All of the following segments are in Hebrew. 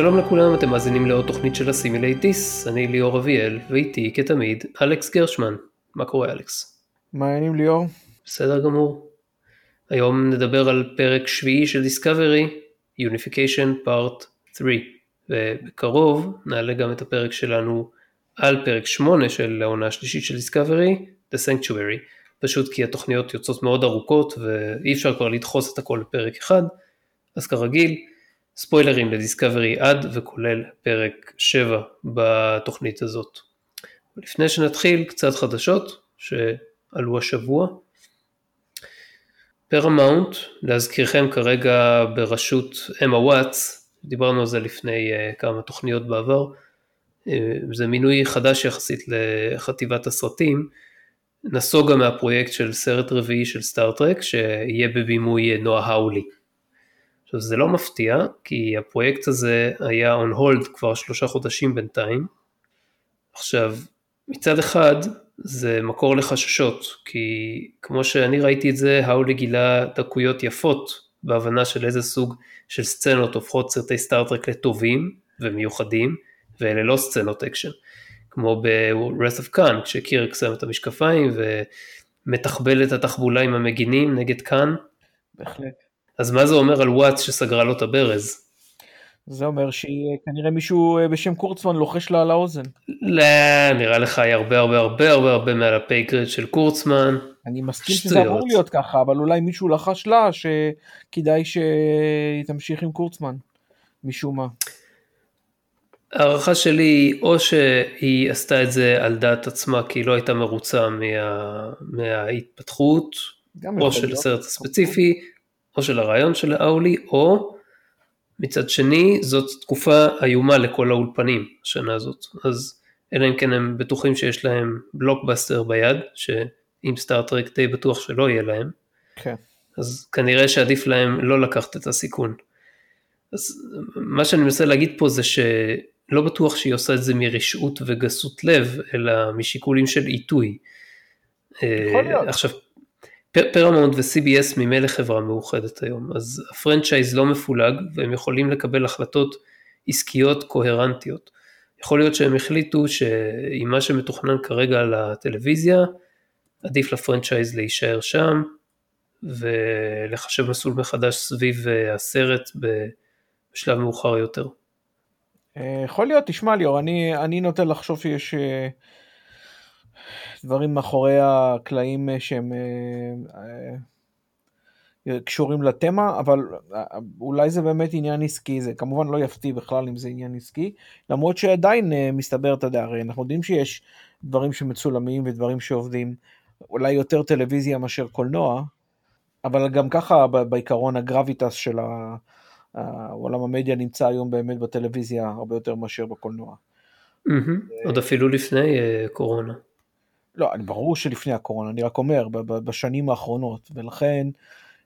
שלום לכולם, אתם מאזינים לעוד תוכנית של הסימילייטיס, אני ליאור אביאל, ואיתי כתמיד אלכס גרשמן. מה קורה אלכס? מה העניינים ליאור? בסדר גמור. היום נדבר על פרק שביעי של דיסקאברי, Unification Part 3, ובקרוב נעלה גם את הפרק שלנו על פרק 8 של העונה השלישית של דיסקאברי, The Sanctuary, פשוט כי התוכניות יוצאות מאוד ארוכות ואי אפשר כבר לדחוס את הכל לפרק אחד, אז כרגיל, ספוילרים לדיסקאברי עד וכולל פרק 7 בתוכנית הזאת. לפני שנתחיל, קצת חדשות שעלו השבוע. פרמאונט, להזכירכם כרגע בראשות אמה וואטס, דיברנו על זה לפני אה, כמה תוכניות בעבר, אה, זה מינוי חדש יחסית לחטיבת הסרטים, נסוגה מהפרויקט של סרט רביעי של סטאר-טרק שיהיה בבימוי נואה האולי. עכשיו זה לא מפתיע, כי הפרויקט הזה היה on hold כבר שלושה חודשים בינתיים. עכשיו, מצד אחד זה מקור לחששות, כי כמו שאני ראיתי את זה, האולי גילה דקויות יפות בהבנה של איזה סוג של סצנות הופכות סרטי סטאר-טרק לטובים ומיוחדים, ואלה לא סצנות אקשן. כמו ב-Wrath of Khan, כשקירק שם את המשקפיים ומתחבל את התחבולה עם המגינים נגד קאן. בהחלט. אז מה זה אומר על וואטס שסגרה לו את הברז? זה אומר שכנראה מישהו אה, בשם קורצמן לוחש לה על האוזן. לא, נראה לך היא הרבה הרבה הרבה הרבה הרבה מעל ה pay grade של קורצמן. אני מסכים שזה אמור להיות ככה, אבל אולי מישהו לחש לה שכדאי שהיא תמשיך עם קורצמן, משום מה. ההערכה שלי היא או שהיא עשתה את זה על דעת עצמה כי היא לא הייתה מרוצה מה, מההתפתחות, או של הסרט הספציפי, או של הרעיון של האולי, או מצד שני זאת תקופה איומה לכל האולפנים השנה הזאת, אז אלא אם כן הם בטוחים שיש להם בלוקבאסטר ביד, שאם סטארט-טרק די בטוח שלא יהיה להם, כן. אז כנראה שעדיף להם לא לקחת את הסיכון. אז מה שאני מנסה להגיד פה זה שלא בטוח שהיא עושה את זה מרשעות וגסות לב, אלא משיקולים של עיתוי. יכול להיות. עכשיו, פרמונט ו-CBS ממילא חברה מאוחדת היום, אז ה franchise לא מפולג והם יכולים לקבל החלטות עסקיות קוהרנטיות. יכול להיות שהם החליטו שעם מה שמתוכנן כרגע לטלוויזיה, עדיף ל franchise להישאר שם ולחשב מסלול מחדש סביב אה, הסרט בשלב מאוחר יותר. אה, יכול להיות, תשמע ליאור, אני, אני נוטה לחשוב שיש דברים מאחורי הקלעים אה, שהם אה, אה, קשורים לתמה, אבל אולי זה באמת עניין עסקי, זה כמובן לא יפתיע בכלל אם זה עניין עסקי, למרות שעדיין מסתבר, אתה יודע, הרי אנחנו יודעים שיש דברים שמצולמים ודברים שעובדים, אולי יותר טלוויזיה מאשר קולנוע, אבל גם ככה בעיקרון הגרביטס של עולם המדיה נמצא היום באמת בטלוויזיה הרבה יותר מאשר בקולנוע. עוד אפילו לפני קורונה. לא, ברור שלפני הקורונה, אני רק אומר, בשנים האחרונות, ולכן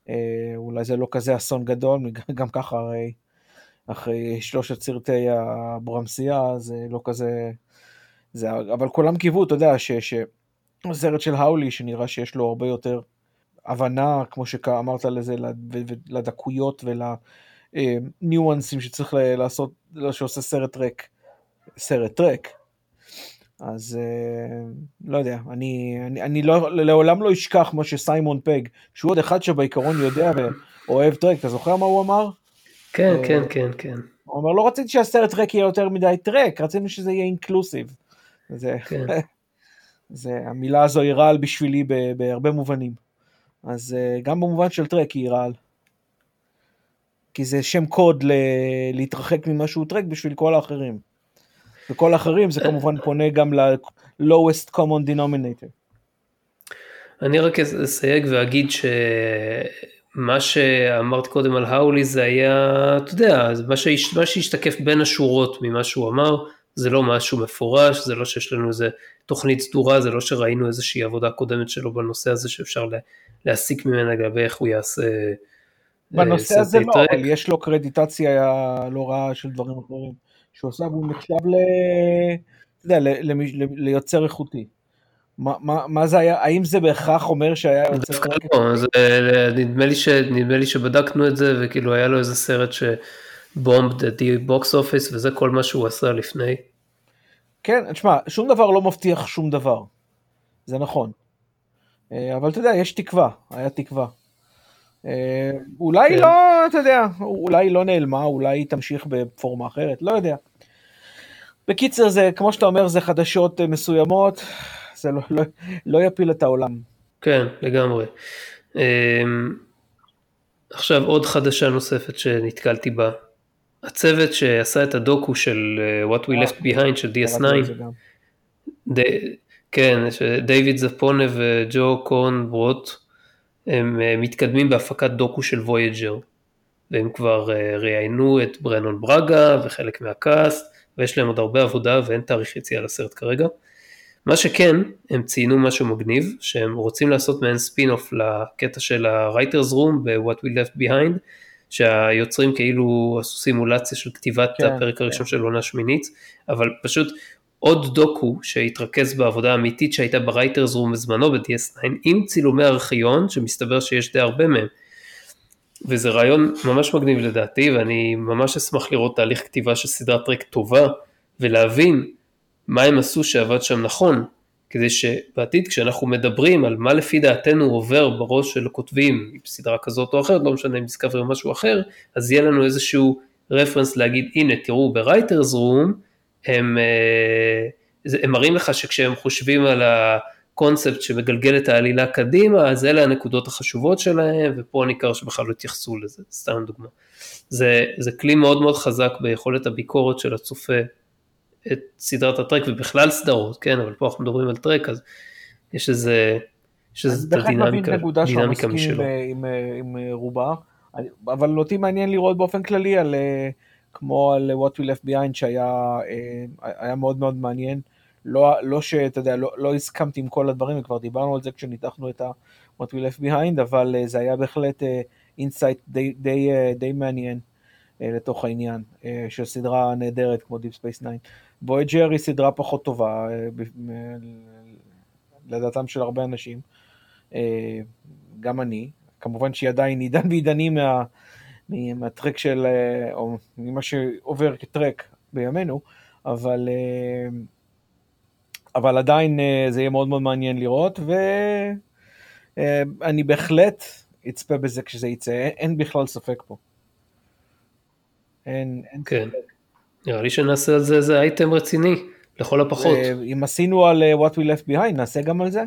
אה, אולי זה לא כזה אסון גדול, גם ככה הרי אחרי שלושת סרטי הברמסייה זה לא כזה, זה, אבל כולם קיוו, אתה יודע, שהסרט של האולי, שנראה שיש לו הרבה יותר הבנה, כמו שאמרת לזה, לדקויות ולניואנסים שצריך לעשות, שעושה סרט טרק, סרט טרק. אז אה, לא יודע, אני, אני, אני לא, לעולם לא אשכח מה שסיימון פג, שהוא עוד אחד שבעיקרון יודע ואוהב טרק, אתה זוכר מה הוא אמר? כן, אה, כן, כן, כן. הוא אמר, לא רציתי שהסרט טרק יהיה יותר מדי טרק, רצינו שזה יהיה אינקלוסיב. זה, כן. זה, המילה הזו היא רעל בשבילי בהרבה מובנים. אז אה, גם במובן של טרק היא רעל. כי זה שם קוד ל- להתרחק ממה שהוא טרק בשביל כל האחרים. וכל האחרים זה כמובן פונה גם ל-lowest common denominator. אני רק אסייג ואגיד שמה שאמרת קודם על האולי זה היה, אתה יודע, מה, שהש, מה שהשתקף בין השורות ממה שהוא אמר, זה לא משהו מפורש, זה לא שיש לנו איזה תוכנית סדורה, זה לא שראינו איזושהי עבודה קודמת שלו בנושא הזה שאפשר להסיק ממנה לגבי איך הוא יעשה אה, בנושא הזה לא, אבל יש לו קרדיטציה לא רעה של דברים אחרים. שהוא עושה והוא נחשב ל... אתה יודע, ליוצר איכותי. מה, מה, מה זה היה, האם זה בהכרח אומר שהיה יוצר... דווקא לא, זה, נדמה, לי ש, נדמה לי שבדקנו את זה וכאילו היה לו איזה סרט bomb the box office וזה כל מה שהוא עשה לפני. כן, תשמע, שום דבר לא מבטיח שום דבר, זה נכון. אה, אבל אתה יודע, יש תקווה, היה תקווה. אה, אולי כן. לא, אתה יודע, אולי לא נעלמה, אולי היא תמשיך בפורמה אחרת, לא יודע. בקיצר, זה, כמו שאתה אומר, זה חדשות אה, מסוימות, זה לא, לא, לא יפיל את העולם. כן, לגמרי. עכשיו עוד חדשה נוספת שנתקלתי בה. הצוות שעשה את הדוקו של What We Left Behind של DS9, כן, דייוויד זפונה וג'ו קורנברוט, הם אה, מתקדמים בהפקת דוקו של וויג'ר, והם כבר אה, ראיינו את ברנון ברגה וחלק מה cast, ויש להם עוד הרבה עבודה ואין תאריך יציאה לסרט כרגע. מה שכן, הם ציינו משהו מגניב, שהם רוצים לעשות מעין ספין אוף לקטע של ה-Writers Room ב-What We Left Behind, שהיוצרים כאילו עשו סימולציה של כתיבת כן, הפרק הראשון כן. של עונה שמינית, אבל פשוט עוד דוקו שהתרכז בעבודה האמיתית שהייתה ב-writers' room בזמנו ב-DS9 עם צילומי ארכיון שמסתבר שיש די הרבה מהם. וזה רעיון ממש מגניב לדעתי ואני ממש אשמח לראות תהליך כתיבה של סדרת טרק טובה ולהבין מה הם עשו שעבד שם נכון כדי שבעתיד כשאנחנו מדברים על מה לפי דעתנו עובר בראש של הכותבים בסדרה כזאת או אחרת, לא משנה אם דיסקאברי או משהו אחר, אז יהיה לנו איזשהו רפרנס להגיד הנה תראו ב-writers' room הם, אה, הם מראים לך שכשהם חושבים על הקונספט שמגלגל את העלילה קדימה, אז אלה הנקודות החשובות שלהם, ופה ניכר שבכלל לא התייחסו לזה, סתם דוגמה. זה, זה כלי מאוד מאוד חזק ביכולת הביקורת של הצופה את סדרת הטרק ובכלל סדרות, כן, אבל פה אנחנו מדברים על טרק, אז יש איזה, יש איזה דינמיקה, דינמיקה משלו. עם, עם, עם רובה, אבל אותי מעניין לראות באופן כללי על... כמו על What We Left Behind שהיה היה מאוד מאוד מעניין. לא, לא שאתה יודע, לא, לא הסכמתי עם כל הדברים, וכבר דיברנו על זה כשניתחנו את ה-What We Left Behind, אבל זה היה בהחלט insight די, די, די מעניין לתוך העניין של סדרה נהדרת כמו Deep Space 9. Voyager היא סדרה פחות טובה, לדעתם של הרבה אנשים, גם אני, כמובן שהיא עדיין עידן ועידנים מה... מהטרק של, אה, או ממה שעובר כטרק בימינו, אבל, אה, אבל עדיין אה, זה יהיה מאוד מאוד מעניין לראות, ואני בהחלט אצפה בזה כשזה יצא, אין בכלל ספק פה. אין, אין כן. ספק. נראה לי שנעשה על זה איזה אייטם רציני, לכל הפחות. אם עשינו על What We Left Behind, נעשה גם על זה?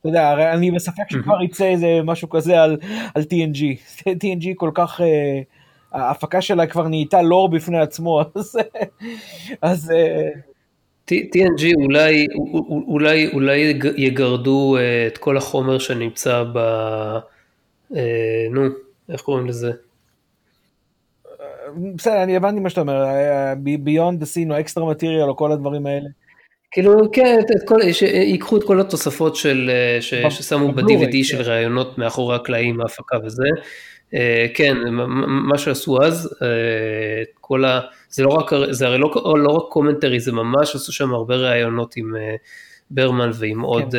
אתה יודע, הרי אני בספק שכבר יצא איזה משהו כזה על, על TNG. TNG כל כך, uh, ההפקה שלה כבר נהייתה לור בפני עצמו, אז... אז uh... TNG אולי, אולי, אולי יגרדו uh, את כל החומר שנמצא ב... Uh, נו, איך קוראים לזה? בסדר, אני הבנתי מה שאתה אומר, beyond או extra material או כל הדברים האלה. כאילו כן, את כל, ייקחו את כל התוספות של, אה, ש, ששמו ב-DVD של כן. ראיונות מאחורי הקלעים, ההפקה וזה, אה, כן, מה שעשו אז, אה, כל ה... זה לא רק, זה הרי לא, לא רק commentary, זה ממש עשו שם הרבה ראיונות עם ברמן ועם כן. עוד,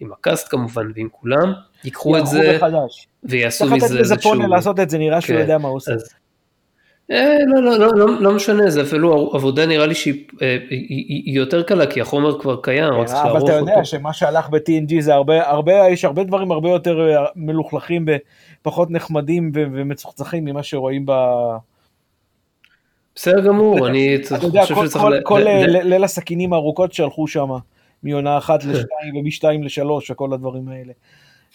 עם ה-cast כמובן ועם כולם, ייקחו את זה, ויעשו מזה איזשהו... צריך לתת לזה פונה לעשות את זה, נראה שהוא כן, יודע מה הוא עושה. אז, אה, לא, לא, לא, לא, לא משנה, זה אפילו עבודה נראה לי שהיא אה, יותר קלה, כי החומר כבר קיים, רק צריך לערוך אותו. אבל אתה יודע שמה שהלך ב-TNG זה הרבה, הרבה, יש הרבה דברים הרבה יותר אה, מלוכלכים ופחות נחמדים ומצוחצחים ממה שרואים ב... בסדר גמור, אני חושב שצריך... כל ליל הסכינים הארוכות שהלכו שם, מעונה אחת לשתיים ומשתיים לשלוש וכל הדברים האלה.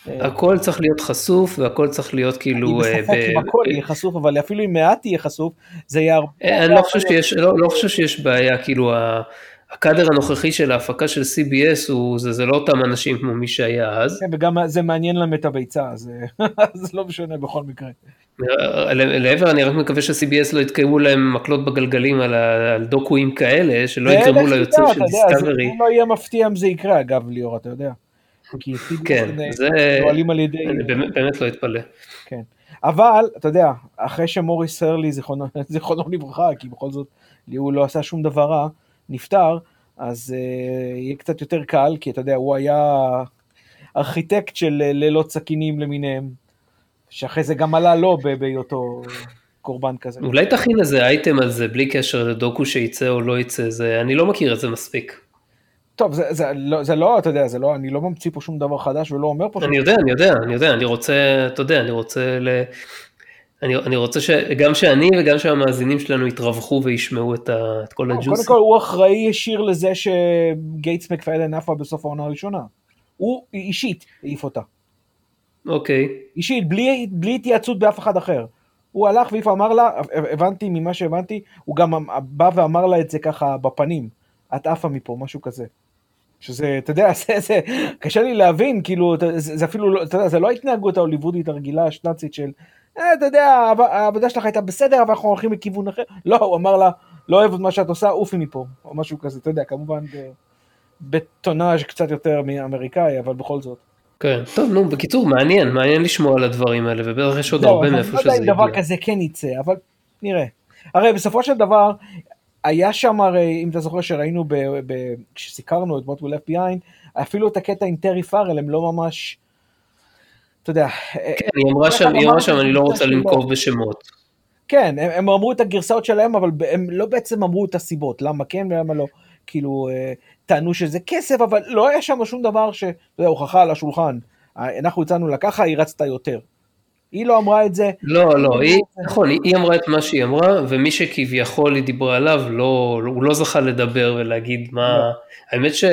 הכל צריך להיות חשוף והכל צריך להיות כאילו... אני בספק אם הכל יהיה חשוף, אבל אפילו אם מעט יהיה חשוף, זה יהיה הרבה... אני לא לא, לא חושב שיש בעיה, כאילו הקאדר הנוכחי של ההפקה של CBS הוא, זה, זה לא אותם אנשים כמו מי שהיה אז. כן, וגם זה מעניין להם את הביצה, אז זה לא משנה בכל מקרה. לעבר אני רק מקווה ש-CBS לא יתקיימו להם מקלות בגלגלים על, על דוקואים כאלה, שלא יגרמו ליוצאים של דיסקאברי. זה לא יהיה מפתיע אם זה יקרה, אגב ליאור, אתה יודע. כן, זה פועלים על ידי... אני באמת, באמת לא אתפלא. כן. אבל, אתה יודע, אחרי שמוריס הרלי, זיכרונו, זיכרונו לברכה, כי בכל זאת, הוא לא עשה שום דבר רע, נפטר, אז uh, יהיה קצת יותר קל, כי אתה יודע, הוא היה ארכיטקט של לילות סכינים למיניהם, שאחרי זה גם עלה לו בהיותו קורבן כזה. אולי תכין איזה אייטם על זה בלי קשר לדוקו שייצא או לא יצא, זה, אני לא מכיר את זה מספיק. טוב, זה, זה, לא, זה לא, אתה יודע, זה לא, אני לא ממציא פה שום דבר חדש ולא אומר פה שום אני יודע, אני יודע, אני יודע, אני רוצה, אתה יודע, אני רוצה ל... אני, אני רוצה שגם שאני וגם שהמאזינים שלנו יתרווחו וישמעו את, ה, את כל הג'וסי. קודם כל הוא אחראי ישיר לזה שגייטס מקפיידן עפה בסוף העונה הראשונה. הוא אישית העיף אותה. אוקיי. אישית, בלי, בלי התייעצות באף אחד אחר. הוא הלך והעיף, אמר לה, הבנתי ממה שהבנתי, הוא גם בא ואמר לה את זה ככה בפנים. את עפה מפה, משהו כזה. שזה, אתה יודע, זה, זה, קשה לי להבין, כאילו, זה, זה אפילו, לא, אתה יודע, זה לא ההתנהגות ההוליוודית הרגילה השנאצית של, אתה יודע, העבודה שלך הייתה בסדר, אבל אנחנו הולכים לכיוון אחר. לא, הוא אמר לה, לא אוהב את מה שאת עושה, עופי מפה, או משהו כזה, אתה יודע, כמובן בטונאז' קצת יותר מאמריקאי, אבל בכל זאת. כן, טוב, נו, בקיצור, מעניין, מעניין לשמוע על הדברים האלה, ובטח יש עוד הרבה מאיפה שזה הגיע. לא יודע אם דבר כזה כן יצא, אבל נראה. הרי בסופו של דבר, היה שם הרי, אם אתה זוכר שראינו, כשסיקרנו את What We Left Behind, אפילו את הקטע עם טרי פארל הם לא ממש, אתה יודע. כן, היא אמרה שם, היא אמרה שם, אני לא רוצה לנקוב בשמות. כן, הם, הם אמרו את הגרסאות שלהם, אבל הם לא בעצם אמרו את הסיבות, למה כן ולמה לא. כאילו, אה, טענו שזה כסף, אבל לא היה שם שום דבר ש... אתה יודע, הוכחה על השולחן. אנחנו הצענו לה ככה, היא רצתה יותר. היא לא אמרה את זה. לא, לא, היא, נכון, היא אמרה את מה שהיא אמרה, ומי שכביכול היא דיברה עליו, לא, הוא לא זכה לדבר ולהגיד מה... לא. האמת ש...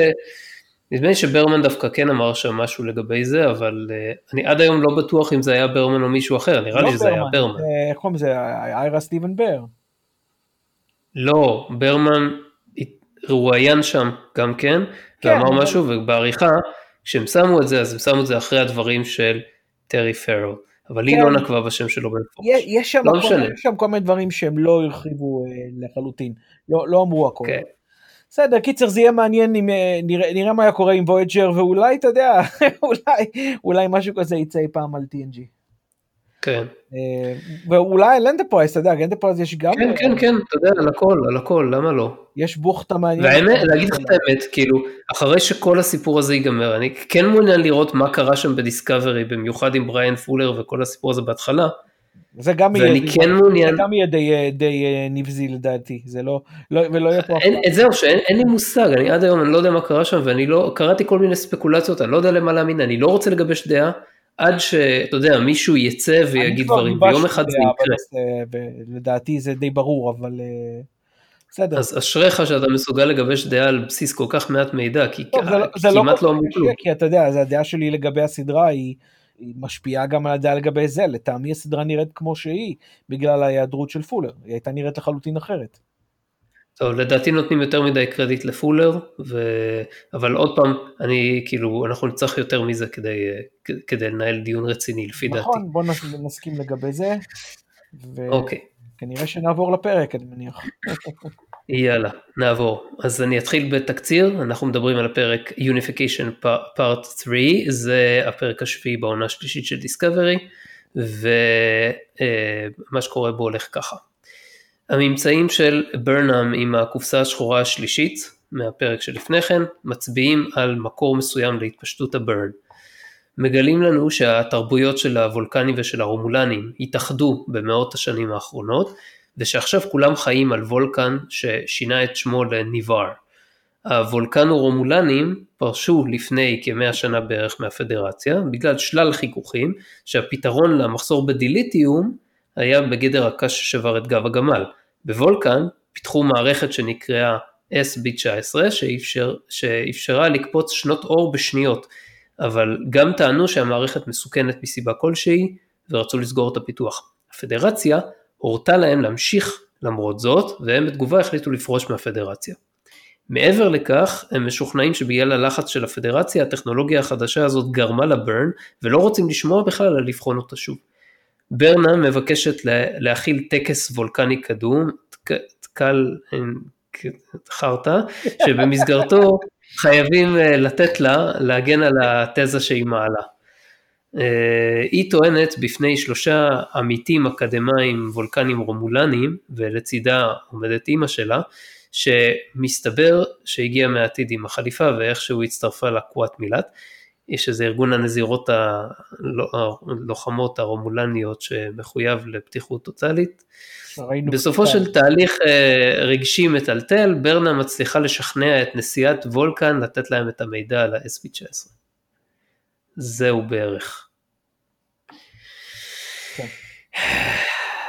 נדמה לי שברמן דווקא כן אמר שם משהו לגבי זה, אבל uh, אני עד היום לא בטוח אם זה היה ברמן או מישהו אחר, נראה לא לי שזה היה ברמן. אה, איך קוראים לזה? איירה סטיבן בר. לא, ברמן רואיין שם גם כן, כן ואמר אבל... משהו, ובעריכה, כשהם שמו את זה, אז הם שמו את זה אחרי הדברים של טרי פארל. אבל היא לא כן. נקבה בשם שלו במפורש. יש שם, לא כל, יש שם כל מיני דברים שהם לא הרחיבו אה, לחלוטין, לא, לא אמרו הכל. כן. בסדר, קיצר זה יהיה מעניין אם אה, נראה, נראה מה היה קורה עם וויאג'ר ואולי אתה יודע, אולי, אולי משהו כזה יצא אי פעם על TNG. כן. אה, ואולי על אנטרפרייז, אתה יודע, אנטרפרייז יש גם... כן, כן, כן, אתה יודע, על הכל, על הכל, למה לא? יש בוכטה מעניינת. והאמת, להגיד לך את האמת, כאילו, אחרי שכל הסיפור הזה ייגמר, אני כן מעוניין לראות מה קרה שם בדיסקאברי, במיוחד עם בריאן פולר וכל הסיפור הזה בהתחלה. זה גם יהיה, כן מעוניין... זה גם יהיה די, די אה, נבזי לדעתי, זה לא, לא ולא יהיה פה... אין, זהו, שאין לי מושג, אני עד היום אני לא יודע מה קרה שם, ואני לא, קראתי כל מיני ספקולציות, אני לא יודע למה להאמין, אני לא רוצה לגבש דעה, עד שאתה יודע, מישהו יצא ויגיד דברים, ויום אחד זה יקרה. לדעתי זה די ברור, אבל אה, בסדר. אז אשריך שאתה מסוגל לגבש דעה על בסיס כל כך מעט מידע, כי טוב, זה, לא- זה לא כמעט לא אמרו כלום. כי אתה יודע, הדעה שלי לגבי הסדרה היא... היא משפיעה גם על הדעה לגבי זה, לטעמי הסדרה נראית כמו שהיא, בגלל ההיעדרות של פולר, היא הייתה נראית לחלוטין אחרת. טוב, לדעתי נותנים יותר מדי קרדיט לפולר, ו... אבל עוד פעם, אני, כאילו, אנחנו נצטרך יותר מזה כדי, כדי לנהל דיון רציני, לפי נכון, דעתי. נכון, בוא נסכים לגבי זה. ו... אוקיי. שנעבור לפרק, אני מניח. יאללה, נעבור. אז אני אתחיל בתקציר, אנחנו מדברים על הפרק Unification Part 3, זה הפרק השביעי בעונה השלישית של דיסקאברי, ומה שקורה בו הולך ככה. הממצאים של ברנאם עם הקופסה השחורה השלישית מהפרק שלפני כן מצביעים על מקור מסוים להתפשטות הברן. מגלים לנו שהתרבויות של הוולקנים ושל הרומולנים התאחדו במאות השנים האחרונות ושעכשיו כולם חיים על וולקן ששינה את שמו לניבר. הוולקנו-רומולנים פרשו לפני כמאה שנה בערך מהפדרציה בגלל שלל חיכוכים שהפתרון למחסור בדיליטיום היה בגדר הקש ששבר את גב הגמל. בוולקן פיתחו מערכת שנקראה SB19 שאפשר, שאפשרה לקפוץ שנות אור בשניות, אבל גם טענו שהמערכת מסוכנת מסיבה כלשהי ורצו לסגור את הפיתוח. הפדרציה הורתה להם להמשיך למרות זאת, והם בתגובה החליטו לפרוש מהפדרציה. מעבר לכך, הם משוכנעים שבגלל הלחץ של הפדרציה, הטכנולוגיה החדשה הזאת גרמה לברן, ולא רוצים לשמוע בכלל על לבחון אותה שוב. ברנה מבקשת להכיל טקס וולקני קדום, תקל חרטא, שבמסגרתו חייבים אה, לתת לה להגן על התזה שהיא מעלה. אה, היא טוענת בפני שלושה עמיתים אקדמאים וולקנים רומולנים, ולצידה עומדת אימא שלה, שמסתבר שהגיע מהעתיד עם החליפה ואיכשהו הצטרפה לקוואט מילת, יש איזה ארגון הנזירות הלוחמות הרומולניות שמחויב לפתיחות טוטאלית. בסופו של תהליך אה, רגשי מטלטל, ברנה מצליחה לשכנע את נשיאת וולקן לתת להם את המידע על ה-SB19. זהו בערך.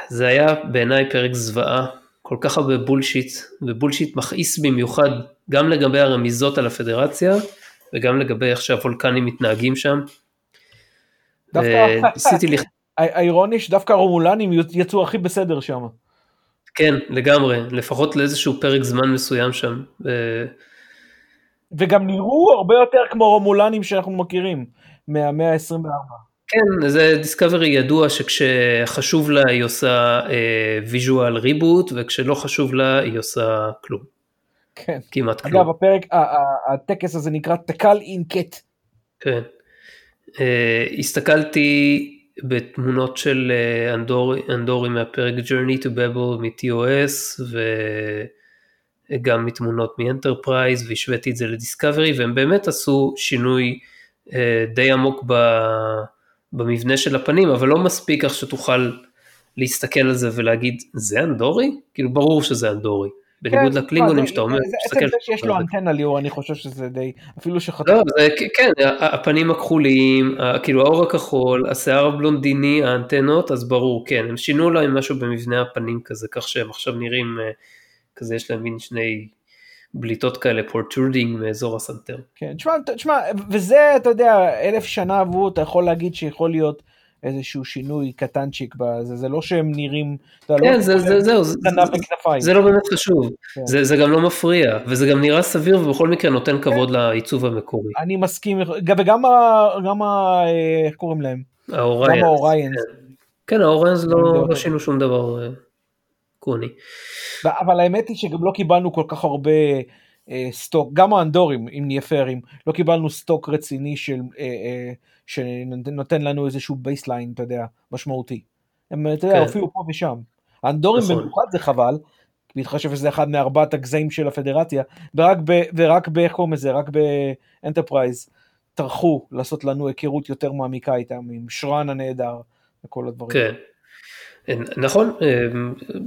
זה היה בעיניי פרק זוועה, כל כך הרבה בולשיט, ובולשיט מכעיס במיוחד גם לגבי הרמיזות על הפדרציה, וגם לגבי איך שהוולקנים מתנהגים שם. דווקא, ניסיתי לכ... האירוני שדווקא הרומולנים יצאו הכי בסדר שם. כן, לגמרי, לפחות לאיזשהו פרק זמן מסוים שם. וגם נראו הרבה יותר כמו רומולנים שאנחנו מכירים, מהמאה ה-24. כן, זה דיסקאברי ידוע שכשחשוב לה היא עושה visual uh, reboot, וכשלא חשוב לה היא עושה כלום. כן. כמעט כלום. אגב, הפרק, הטקס הזה נקרא תקלה אינקט. כן. Uh, הסתכלתי בתמונות של אה, אנדורי, אנדורי מהפרק Journey to Babel מ-TOS וגם מתמונות מאנטרפרייז והשוויתי את זה לדיסקאברי והם באמת עשו שינוי אה, די עמוק במבנה של הפנים אבל לא מספיק כך שתוכל להסתכל על זה ולהגיד זה אנדורי? כאילו ברור שזה אנדורי. בניגוד כן, לקלינגונים שאתה אומר, עצם זה שיש לו אנטנה, ליאור, אני חושב שזה די, אפילו שחטא. לא, זה, כן, הפנים הכחולים, כאילו האור הכחול, השיער הבלונדיני, האנטנות, אז ברור, כן, הם שינו להם משהו במבנה הפנים כזה, כך שהם עכשיו נראים, אה, כזה יש להם מין שני בליטות כאלה, protruding מאזור הסנטר. כן, תשמע, תשמע, וזה, אתה יודע, אלף שנה עברו, אתה יכול להגיד שיכול להיות איזשהו שינוי קטנצ'יק בזה, זה לא שהם נראים, לא כן, זה, זה, זהו, זה, זה לא באמת חשוב, כן. זה, זה גם לא מפריע, וזה גם נראה סביר ובכל מקרה נותן כבוד כן. לעיצוב המקורי. אני מסכים, וגם גם ה... איך קוראים להם? ה-Orions. גם ה-Orions. כן, ה-Orions לא, לא שינו שום דבר עקרוני. אבל האמת היא שגם לא קיבלנו כל כך הרבה אה, stock, גם האנדורים, אם נהיה פיירים, לא קיבלנו stock רציני של... אה, אה, שנותן לנו איזשהו baseline, אתה יודע, משמעותי. הם, אתה יודע, כן. הופיעו פה ושם. האנדורים נכון. במיוחד זה חבל, בהתחשב שזה אחד מארבעת הגזעים של הפדרציה, ורק ב... ורק ב... איך קוראים לזה? רק באנטרפרייז טרחו לעשות לנו היכרות יותר מעמיקה איתם, עם שרן הנהדר וכל הדברים. כן. נכון, אה,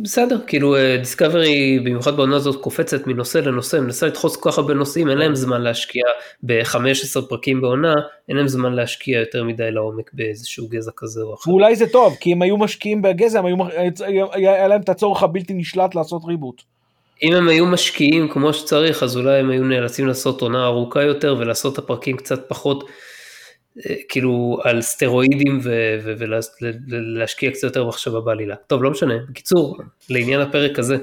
בסדר, כאילו דיסקאברי אה, במיוחד בעונה הזאת קופצת מנושא לנושא, מנסה לדחוס כל כך הרבה נושאים, אין להם זמן להשקיע ב-15 פרקים בעונה, אין להם זמן להשקיע יותר מדי לעומק באיזשהו גזע כזה או אחר. ואולי זה טוב, כי אם היו משקיעים בגזע, הם היו, היה להם את הצורך הבלתי נשלט לעשות ריבוט. אם הם היו משקיעים כמו שצריך, אז אולי הם היו נאלצים לעשות עונה ארוכה יותר ולעשות את הפרקים קצת פחות. כאילו על סטרואידים ולהשקיע קצת יותר מחשבה בעלילה. טוב, לא משנה. בקיצור, לעניין הפרק הזה,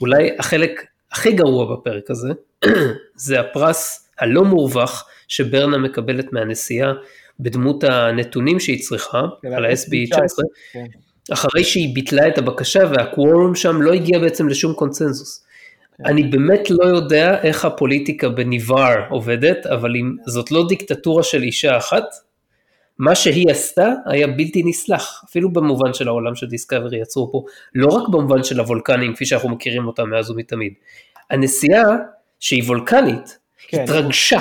אולי החלק הכי גרוע בפרק הזה, זה הפרס הלא מורווח שברנה מקבלת מהנסיעה בדמות הנתונים שהיא צריכה כן, על ה-SB19, כן. אחרי שהיא ביטלה את הבקשה והקוורום שם לא הגיע בעצם לשום קונצנזוס. אני באמת לא יודע איך הפוליטיקה בניבר עובדת, אבל אם זאת לא דיקטטורה של אישה אחת, מה שהיא עשתה היה בלתי נסלח, אפילו במובן של העולם של דיסקאברי יצרו פה, לא רק במובן של הוולקנים כפי שאנחנו מכירים אותם מאז ומתמיד. הנסיעה שהיא וולקנית, כן. התרגשה,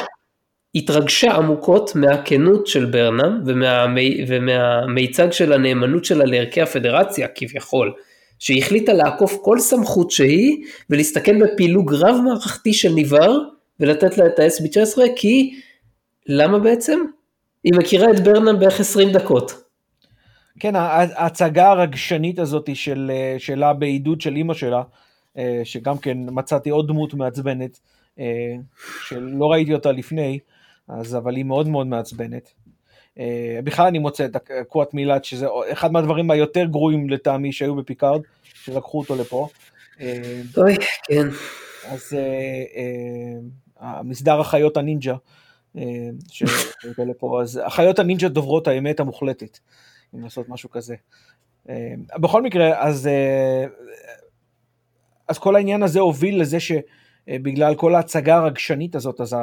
התרגשה עמוקות מהכנות של ברנם ומהמי, ומהמיצג של הנאמנות שלה לערכי הפדרציה כביכול. שהיא החליטה לעקוף כל סמכות שהיא ולהסתכל בפילוג רב מערכתי של ניבר ולתת לה את ה-SB19 כי למה בעצם? היא מכירה את ברנם בערך 20 דקות. כן, ההצגה הרגשנית הזאת של, שלה בעידוד של אימא שלה, אה, שגם כן מצאתי עוד דמות מעצבנת, אה, שלא ראיתי אותה לפני, אז אבל היא מאוד מאוד מעצבנת. אה, בכלל אני מוצא את הקוואט מילאת, שזה אחד מהדברים היותר גרועים לטעמי שהיו בפיקארד, שלקחו אותו לפה. אה, אוי, כן. אז אה, המסדר אחיות הנינג'ה, שהביא לפה, אז אחיות הנינג'ה דוברות האמת המוחלטת, אם לעשות משהו כזה. בכל מקרה, אז, אז כל העניין הזה הוביל לזה ש... בגלל כל ההצגה הרגשנית הזאת, אז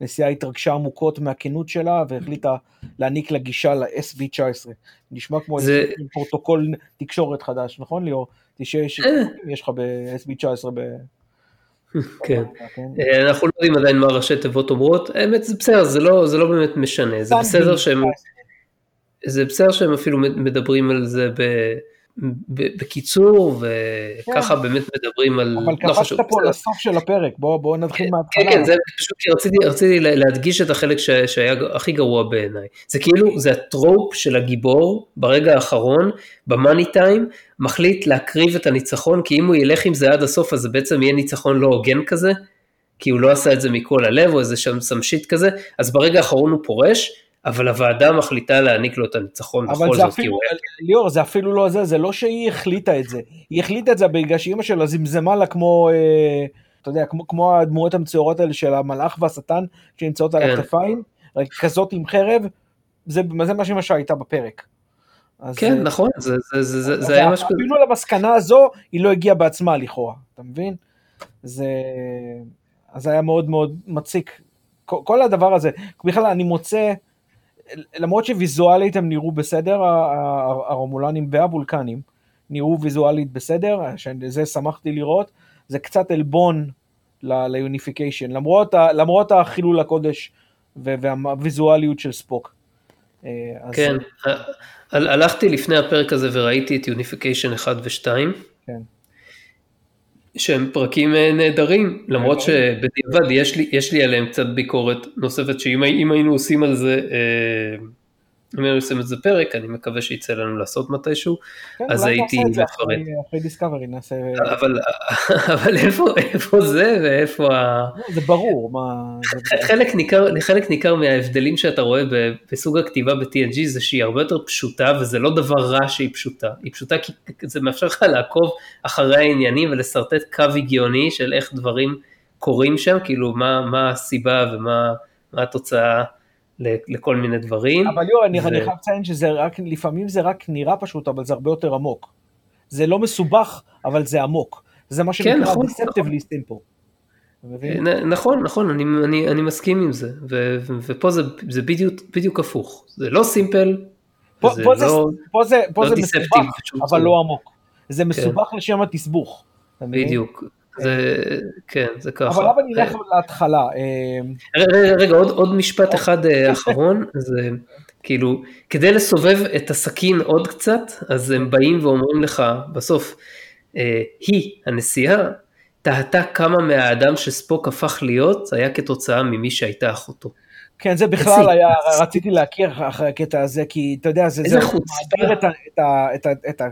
הנשיאה התרגשה עמוקות מהכנות שלה והחליטה להעניק לה גישה ל-SB19. נשמע כמו זה... פרוטוקול תקשורת חדש, נכון ליאור? שיש אה. לך ב-SB19 ב... כן. אה, אנחנו לא יודעים עדיין מה ראשי תיבות אומרות, האמת זה בסדר, זה לא, זה לא באמת משנה, זה בסדר שהם, זה בסדר שהם אפילו מדברים על זה ב... בקיצור, וככה כן. באמת מדברים על... אבל לא קפצת פה לסוף של הפרק, בואו בוא נתחיל כן, מההתחלה. כן, כן, זה פשוט כי רציתי, רציתי להדגיש את החלק ש, שהיה הכי גרוע בעיניי. זה כאילו, זה הטרופ של הגיבור ברגע האחרון, במאני טיים, מחליט להקריב את הניצחון, כי אם הוא ילך עם זה עד הסוף, אז זה בעצם יהיה ניצחון לא הוגן כזה, כי הוא לא עשה את זה מכל הלב, או איזה שם סמשית כזה, אז ברגע האחרון הוא פורש, אבל הוועדה מחליטה להעניק לו את הניצחון בכל זאת. כי ליאור, זה אפילו לא זה, זה לא שהיא החליטה את זה. היא החליטה את זה בגלל שאימא שלה זמזמה לה כמו, אה, אתה יודע, כמו, כמו הדמויות המצוירות האלה של המלאך והשטן שנמצאות כן. על הכתפיים, כזאת עם חרב, זה, זה מה שאימא שלה הייתה בפרק. אז, כן, אה, נכון, זה, זה, זה, זה, זה היה משהו כזה. אפילו למסקנה הזו, היא לא הגיעה בעצמה לכאורה, אתה מבין? זה... אז היה מאוד מאוד מציק. כל, כל הדבר הזה, בכלל אני מוצא... למרות שוויזואלית הם נראו בסדר, הרומולנים והוולקנים נראו ויזואלית בסדר, שזה שמחתי לראות, זה קצת עלבון ליוניפיקיישן, למרות, למרות החילול הקודש והוויזואליות של ספוק. אה, כן, אז... הלכתי לפני הפרק הזה וראיתי את יוניפיקיישן 1 ו-2. כן. שהם פרקים אה, נהדרים, למרות. שבדיעבד יש לי, יש לי עליהם קצת ביקורת נוספת, שאם היינו עושים על זה, אה, אם היינו עושים את זה פרק, אני מקווה שיצא לנו לעשות מתישהו, כן, אז הייתי מפרט. אחרי דיסקאברי נעשה... אבל, אבל איפה, איפה זה ואיפה ה... זה ברור, מה... חלק ניכר, חלק ניכר מההבדלים שאתה רואה בסוג הכתיבה ב-TNG זה שהיא הרבה יותר פשוטה, וזה לא דבר רע שהיא פשוטה, היא פשוטה כי זה מאפשר לך לעקוב אחרי העניינים ולשרטט קו הגיוני של איך דברים קורים שם, כאילו מה, מה הסיבה ומה התוצאה. לכל מיני דברים. אבל יו, אני, ו... אני חייב לציין שזה רק, לפעמים זה רק נראה פשוט, אבל זה הרבה יותר עמוק. זה לא מסובך, אבל זה עמוק. זה מה שנקרא כן, נכון, deceptively simple. נכון, נכון, אני, אני, אני מסכים עם זה, ו, ו, ופה זה, זה בדיוק, בדיוק הפוך, זה לא סימפל, פה, פה, לא, זה, פה זה, פה לא זה מסובך, אבל לא עמוק. זה כן. מסובך כן. לשם התסבוך. בדיוק, זה, כן, זה ככה. אבל למה נלך להתחלה? אה, רגע, רגע, עוד, עוד משפט אחד אה, אחרון, זה כאילו, כדי לסובב את הסכין עוד קצת, אז הם באים ואומרים לך, בסוף, אה, היא, הנשיאה, תהתה כמה מהאדם שספוק הפך להיות, היה כתוצאה ממי שהייתה אחותו. כן, זה בכלל היה, רציתי להכיר אחרי הקטע הזה, כי אתה יודע, זה, איזה את, את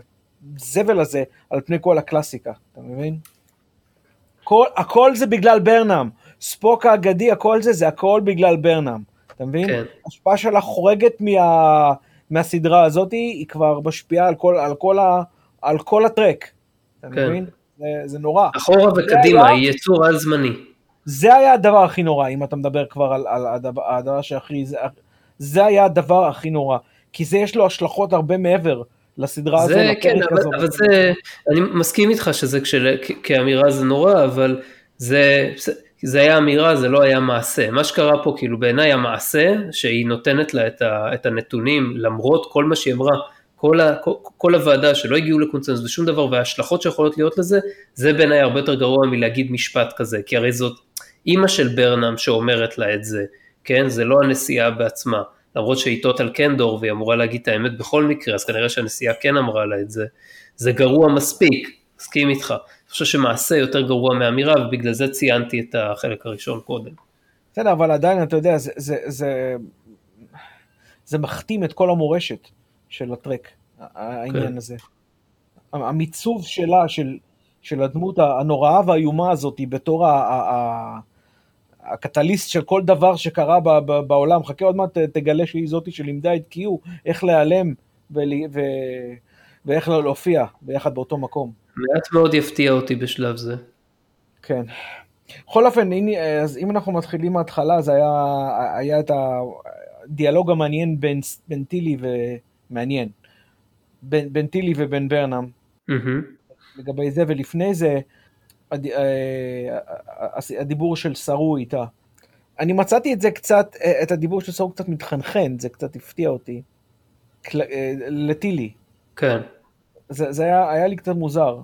הזבל הזה על פני כל הקלאסיקה, אתה מבין? כל, הכל זה בגלל ברנם. ספוק האגדי, הכל זה, זה הכל בגלל ברנם. אתה מבין? כן. השפעה שלה חורגת מה, מהסדרה הזאת, היא כבר משפיעה על כל, על כל, ה, על כל הטרק. אתה כן. מבין? זה, זה נורא. אחורה וקדימה, היה, היא יצור על זמני. זה היה הדבר הכי נורא, אם אתה מדבר כבר על, על הדבר, הדבר שהכי... זה, זה היה הדבר הכי נורא. כי זה יש לו השלכות הרבה מעבר. לסדרה הזו. זה כן, אבל, אבל זה, אני מסכים איתך שזה כשל, כאמירה זה נורא, אבל זה, זה היה אמירה, זה לא היה מעשה. מה שקרה פה, כאילו בעיניי המעשה, שהיא נותנת לה את, ה, את הנתונים, למרות כל מה שהיא אמרה, כל, ה, כל, כל הוועדה שלא הגיעו לקונצנזוס ושום דבר, וההשלכות שיכולות להיות לזה, זה בעיניי הרבה יותר גרוע מלהגיד משפט כזה, כי הרי זאת אימא של ברנם שאומרת לה את זה, כן? זה לא הנשיאה בעצמה. למרות שהיא טוטל קנדור והיא אמורה להגיד את האמת בכל מקרה, אז כנראה שהנשיאה כן אמרה לה את זה, זה גרוע מספיק, מסכים איתך. אני חושב שמעשה יותר גרוע מאמירה, ובגלל זה ציינתי את החלק הראשון קודם. בסדר, אבל עדיין, אתה יודע, זה, זה, זה, זה מכתים את כל המורשת של הטרק, העניין כן. הזה. המיצוב שלה, של, של הדמות הנוראה והאיומה הזאת, בתור ה, ה, ה, הקטליסט של כל דבר שקרה ב- ב- בעולם, חכה עוד מעט תגלה שהיא זאתי שלימדה את קיו איך להיעלם ו- ו- ואיך לא להופיע ביחד באותו מקום. מעט מאוד יפתיע אותי בשלב זה. כן. בכל אופן, אז אם אנחנו מתחילים מההתחלה, אז היה, היה את הדיאלוג המעניין בין, בין טילי ומעניין. בין, בין טילי ובין ברנם. Mm-hmm. לגבי זה, ולפני זה, אה, הדיבור של סרו איתה. אני מצאתי את זה קצת, אה, את הדיבור של סרו קצת מתחנחן, זה קצת הפתיע אותי. אה, לטילי. כן. זה, זה היה, היה לי קצת מוזר.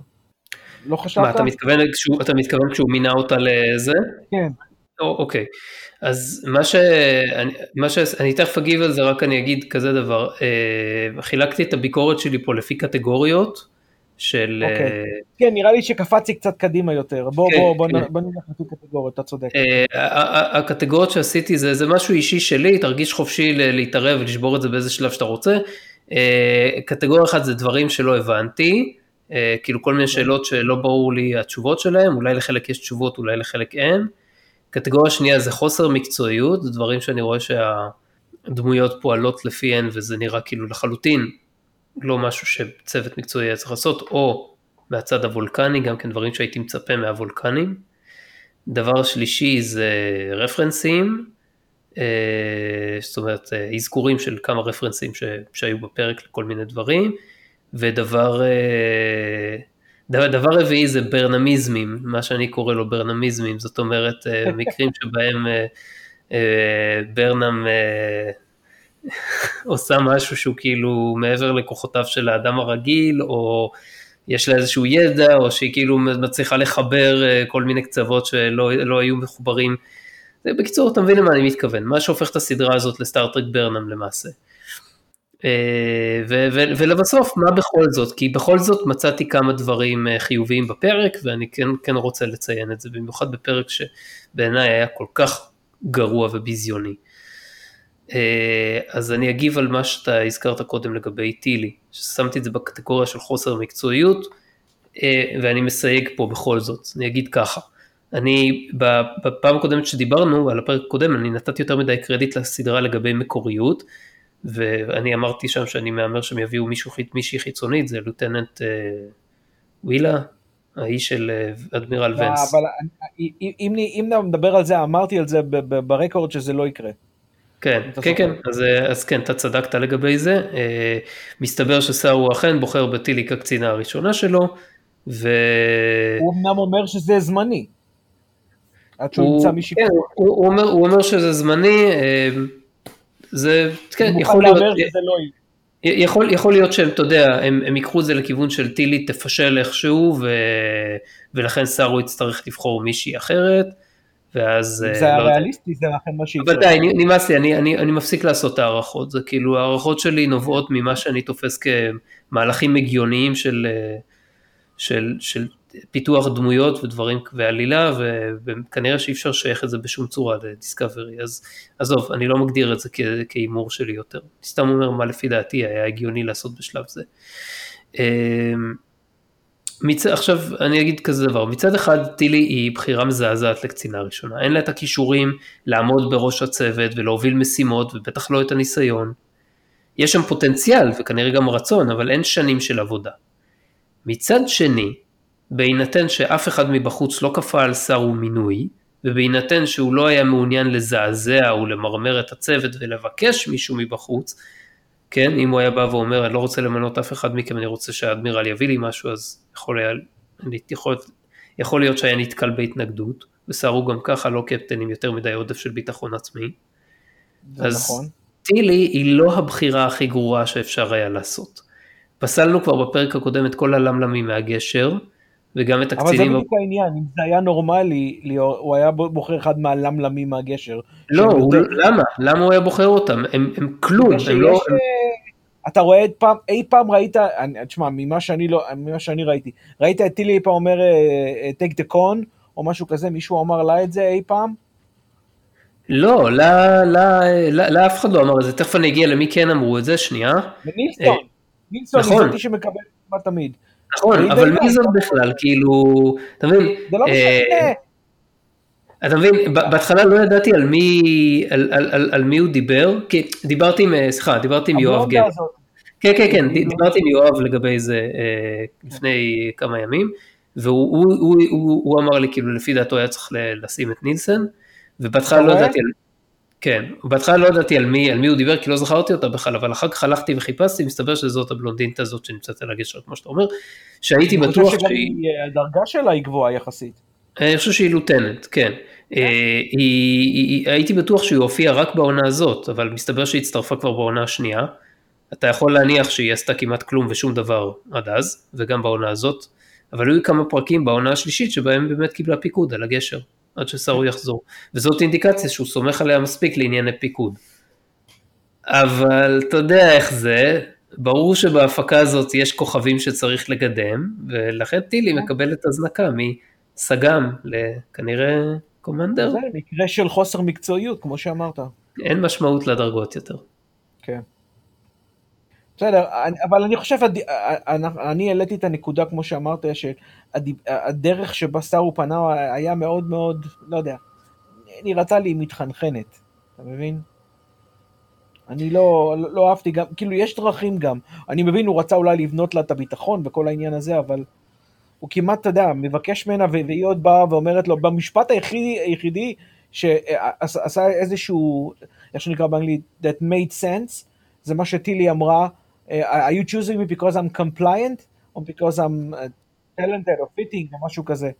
לא חשבת? מה, אתה מתכוון כשהוא, אתה מתכוון כשהוא מינה אותה לזה? כן. או, אוקיי, אז מה שאני, מה ש... אני תכף אגיב על זה, רק אני אגיד כזה דבר, אה, חילקתי את הביקורת שלי פה לפי קטגוריות של... אוקיי. אה, כן, נראה לי שקפצתי קצת קדימה יותר. בוא, כן, בוא, בוא, כן. נ- בוא נלך לפי קטגוריות, אתה צודק. ה- הקטגוריות שעשיתי זה, זה משהו אישי שלי, תרגיש חופשי להתערב ולשבור את זה באיזה שלב שאתה רוצה. אה, קטגוריה אחת זה דברים שלא הבנתי, אה, כאילו כל מיני שאלות שלא ברור לי התשובות שלהם, אולי לחלק יש תשובות, אולי לחלק אין. קטגוריה שנייה זה חוסר מקצועיות, זה דברים שאני רואה שהדמויות פועלות לפיהן וזה נראה כאילו לחלוטין לא משהו שצוות מקצועי היה צריך לעשות, או מהצד הוולקני, גם כן דברים שהייתי מצפה מהוולקנים. דבר שלישי זה רפרנסים, אה, זאת אומרת אה, אזכורים של כמה רפרנסים ש, שהיו בפרק לכל מיני דברים, ודבר אה, דבר, דבר רביעי זה ברנמיזמים, מה שאני קורא לו ברנמיזמים, זאת אומרת מקרים שבהם ברנם עושה משהו שהוא כאילו מעבר לכוחותיו של האדם הרגיל, או יש לה איזשהו ידע, או שהיא כאילו מצליחה לחבר אה, כל מיני קצוות שלא לא היו מחוברים. בקיצור, אתה מבין למה אני מתכוון, מה שהופך את הסדרה הזאת לסטארטרק ברנם למעשה. אה, ו- ו- ולבסוף, מה בכל זאת? כי בכל זאת מצאתי כמה דברים אה, חיוביים בפרק, ואני כן, כן רוצה לציין את זה, במיוחד בפרק שבעיניי היה כל כך גרוע וביזיוני. אה, אז אני אגיב על מה שאתה הזכרת קודם לגבי טילי, ששמתי את זה בקטגוריה של חוסר מקצועיות, אה, ואני מסייג פה בכל זאת, אני אגיד ככה. אני, בפעם הקודמת שדיברנו, על הפרק הקודם, אני נתתי יותר מדי קרדיט לסדרה לגבי מקוריות, ואני אמרתי שם שאני מהמר שהם יביאו מישהו, מישהי חיצונית, זה לוטננט אה, ווילה, האיש של אה, אדמירל ונס. אבל אני- אם אם נדבר על זה, אמרתי על זה ברקורד שזה לא יקרה. כן, כן, זוכר. כן, אז, אה, אז כן, אתה צדקת לגבי זה. אה, מסתבר שסארו אכן בוחר בטילי כקצינה הראשונה שלו, ו... הוא אמנם אומר שזה זמני. עד שהוא הוא, ימצא מישהי. כן, הוא, הוא, אומר, הוא אומר שזה זמני, אה, זה, כן, יכול להיות, שזה לא יהיה. יכול, יכול להיות שהם, אתה יודע, הם, הם ייקחו את זה לכיוון של טילי תפשל איכשהו, ו, ולכן סארו יצטרך לבחור מישהי אחרת, ואז... אם זה אה, היה לא יודע. ריאליסטי, זה אכן מה שיקרה. אבל די, נמאס לי, אני, אני, אני מפסיק לעשות את ההערכות, זה כאילו ההערכות שלי נובעות ממה שאני תופס כמהלכים הגיוניים של, אה, של, של פיתוח דמויות ודברים ועלילה, וכנראה שאי אפשר לשייך את זה בשום צורה לדיסקאברי, אז עזוב, אני לא מגדיר את זה כהימור שלי יותר, אני סתם אומר מה לפי דעתי היה הגיוני לעשות בשלב זה. מצ... עכשיו אני אגיד כזה דבר, מצד אחד טילי היא בחירה מזעזעת לקצינה ראשונה, אין לה את הכישורים לעמוד בראש הצוות ולהוביל משימות ובטח לא את הניסיון. יש שם פוטנציאל וכנראה גם רצון, אבל אין שנים של עבודה. מצד שני, בהינתן שאף אחד מבחוץ לא כפה על שר ומינוי, ובהינתן שהוא לא היה מעוניין לזעזע או למרמר את הצוות ולבקש מישהו מבחוץ, כן, אם הוא היה בא ואומר, אני לא רוצה למנות אף אחד מכם, אני רוצה שהאדמירל יביא לי משהו, אז יכול, היה, יכול, יכול להיות שהיה נתקל בהתנגדות, וסערו גם ככה לא קפטן עם יותר מדי עודף של ביטחון עצמי. זה אז נכון. טילי היא לא הבחירה הכי גרועה שאפשר היה לעשות. פסלנו כבר בפרק הקודם את כל הלמלמים מהגשר, וגם את אבל זה הקצינים... בדיוק העניין, אם זה היה נורמלי, ליאור, הוא היה בוחר אחד מהלמלמים מהגשר. לא, הוא, יותר- למה? למה הוא היה בוחר אותם? הם, הם כלום, הם לא... שיש, אה, אתה רואה את פעם, אי פעם ראית, אני- תשמע, ממה שאני לא, ממה שאני ראיתי, ראית את טילי אי פעם אומר אה, אה, take the con, או משהו כזה, מישהו אמר לה את זה אי פעם? לא, לא, לא, לא, לא, אף אחד לא אמר את זה, תכף אני אגיע למי כן אמרו את זה, שנייה. ונילסון, אה, נילסון, נכון. כמעט תמיד. נכון, אבל מי זאת. בכלל? כאילו, אתה מבין? זה לא אה, משנה, אתה מבין, בהתחלה לא ידעתי על מי, על, על, על, על מי הוא דיבר, כי דיברתי עם, אה, סליחה, דיברתי עם יואב. הזאת. כן, כן, כן, דיברתי עם יואב לגבי זה אה, לפני כמה ימים, והוא הוא, הוא, הוא, הוא אמר לי, כאילו, לפי דעתו היה צריך לשים את נילסן, ובהתחלה לא? ידעתי על... כן, בהתחלה לא ידעתי על מי, על מי הוא דיבר, כי לא זכרתי אותה בכלל, אבל אחר כך הלכתי וחיפשתי, מסתבר שזאת הבלונדינית הזאת שנמצאת על הגשר, כמו שאתה אומר, שהייתי אני בטוח חושב שהיא... היא, אה, הדרגה שלה היא גבוהה יחסית. אני חושב שהיא לוטננט, כן. אה, היא, היא, היא, הייתי בטוח שהיא הופיעה רק בעונה הזאת, אבל מסתבר שהיא הצטרפה כבר בעונה השנייה. אתה יכול להניח שהיא עשתה כמעט כלום ושום דבר עד אז, וגם בעונה הזאת, אבל היו כמה פרקים בעונה השלישית שבהם באמת קיבלה פיקוד על הגשר, עד שסארו יחזור. וזאת אינדיקציה שהוא סומך עליה מספיק לענייני פיקוד. אבל אתה יודע איך זה, ברור שבהפקה הזאת יש כוכבים שצריך לקדם, ולכן טילי כן. מקבלת הזנקה מסגם לכנראה קומנדר. זה מקרה של חוסר מקצועיות, כמו שאמרת. אין משמעות לדרגות יותר. כן. בסדר, אבל אני חושב, אני העליתי את הנקודה, כמו שאמרת, שהדרך שבה סארו פנה היה מאוד מאוד, לא יודע, נראתה לי מתחנחנת, אתה מבין? אני לא, לא, לא אהבתי גם, כאילו יש דרכים גם, אני מבין, הוא רצה אולי לבנות לה את הביטחון וכל העניין הזה, אבל הוא כמעט, אתה יודע, מבקש ממנה והיא עוד באה ואומרת לו, במשפט היחידי, היחידי שעשה איזשהו, איך שנקרא באנגלית, that made sense, זה מה שטילי אמרה, are you choosing me because I'm compliant, or because I'm talented or fitting, או משהו כזה.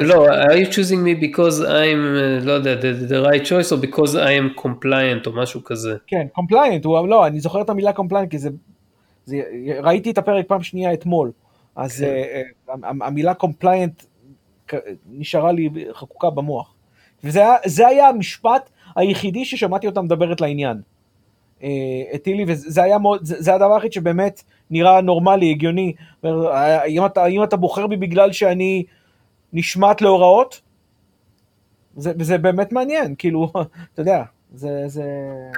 לא, are you choosing me because I'm, uh, לא יודע, the, the right choice, או because I am compliant, או משהו כזה. כן, compliant, הוא, לא, אני זוכר את המילה compliant, כי זה, זה, ראיתי את הפרק פעם שנייה אתמול, אז כן. אה, אה, המילה compliant נשארה לי חקוקה במוח. וזה היה, המשפט היחידי ששמעתי אותה מדברת לעניין. אה, את טילי, וזה היה מאוד, זה, זה הדבר היחיד שבאמת נראה נורמלי, הגיוני. אומר, האם אתה, האם אתה בוחר בי בגלל שאני נשמט להוראות? זה, זה באמת מעניין, כאילו, אתה יודע, זה, זה...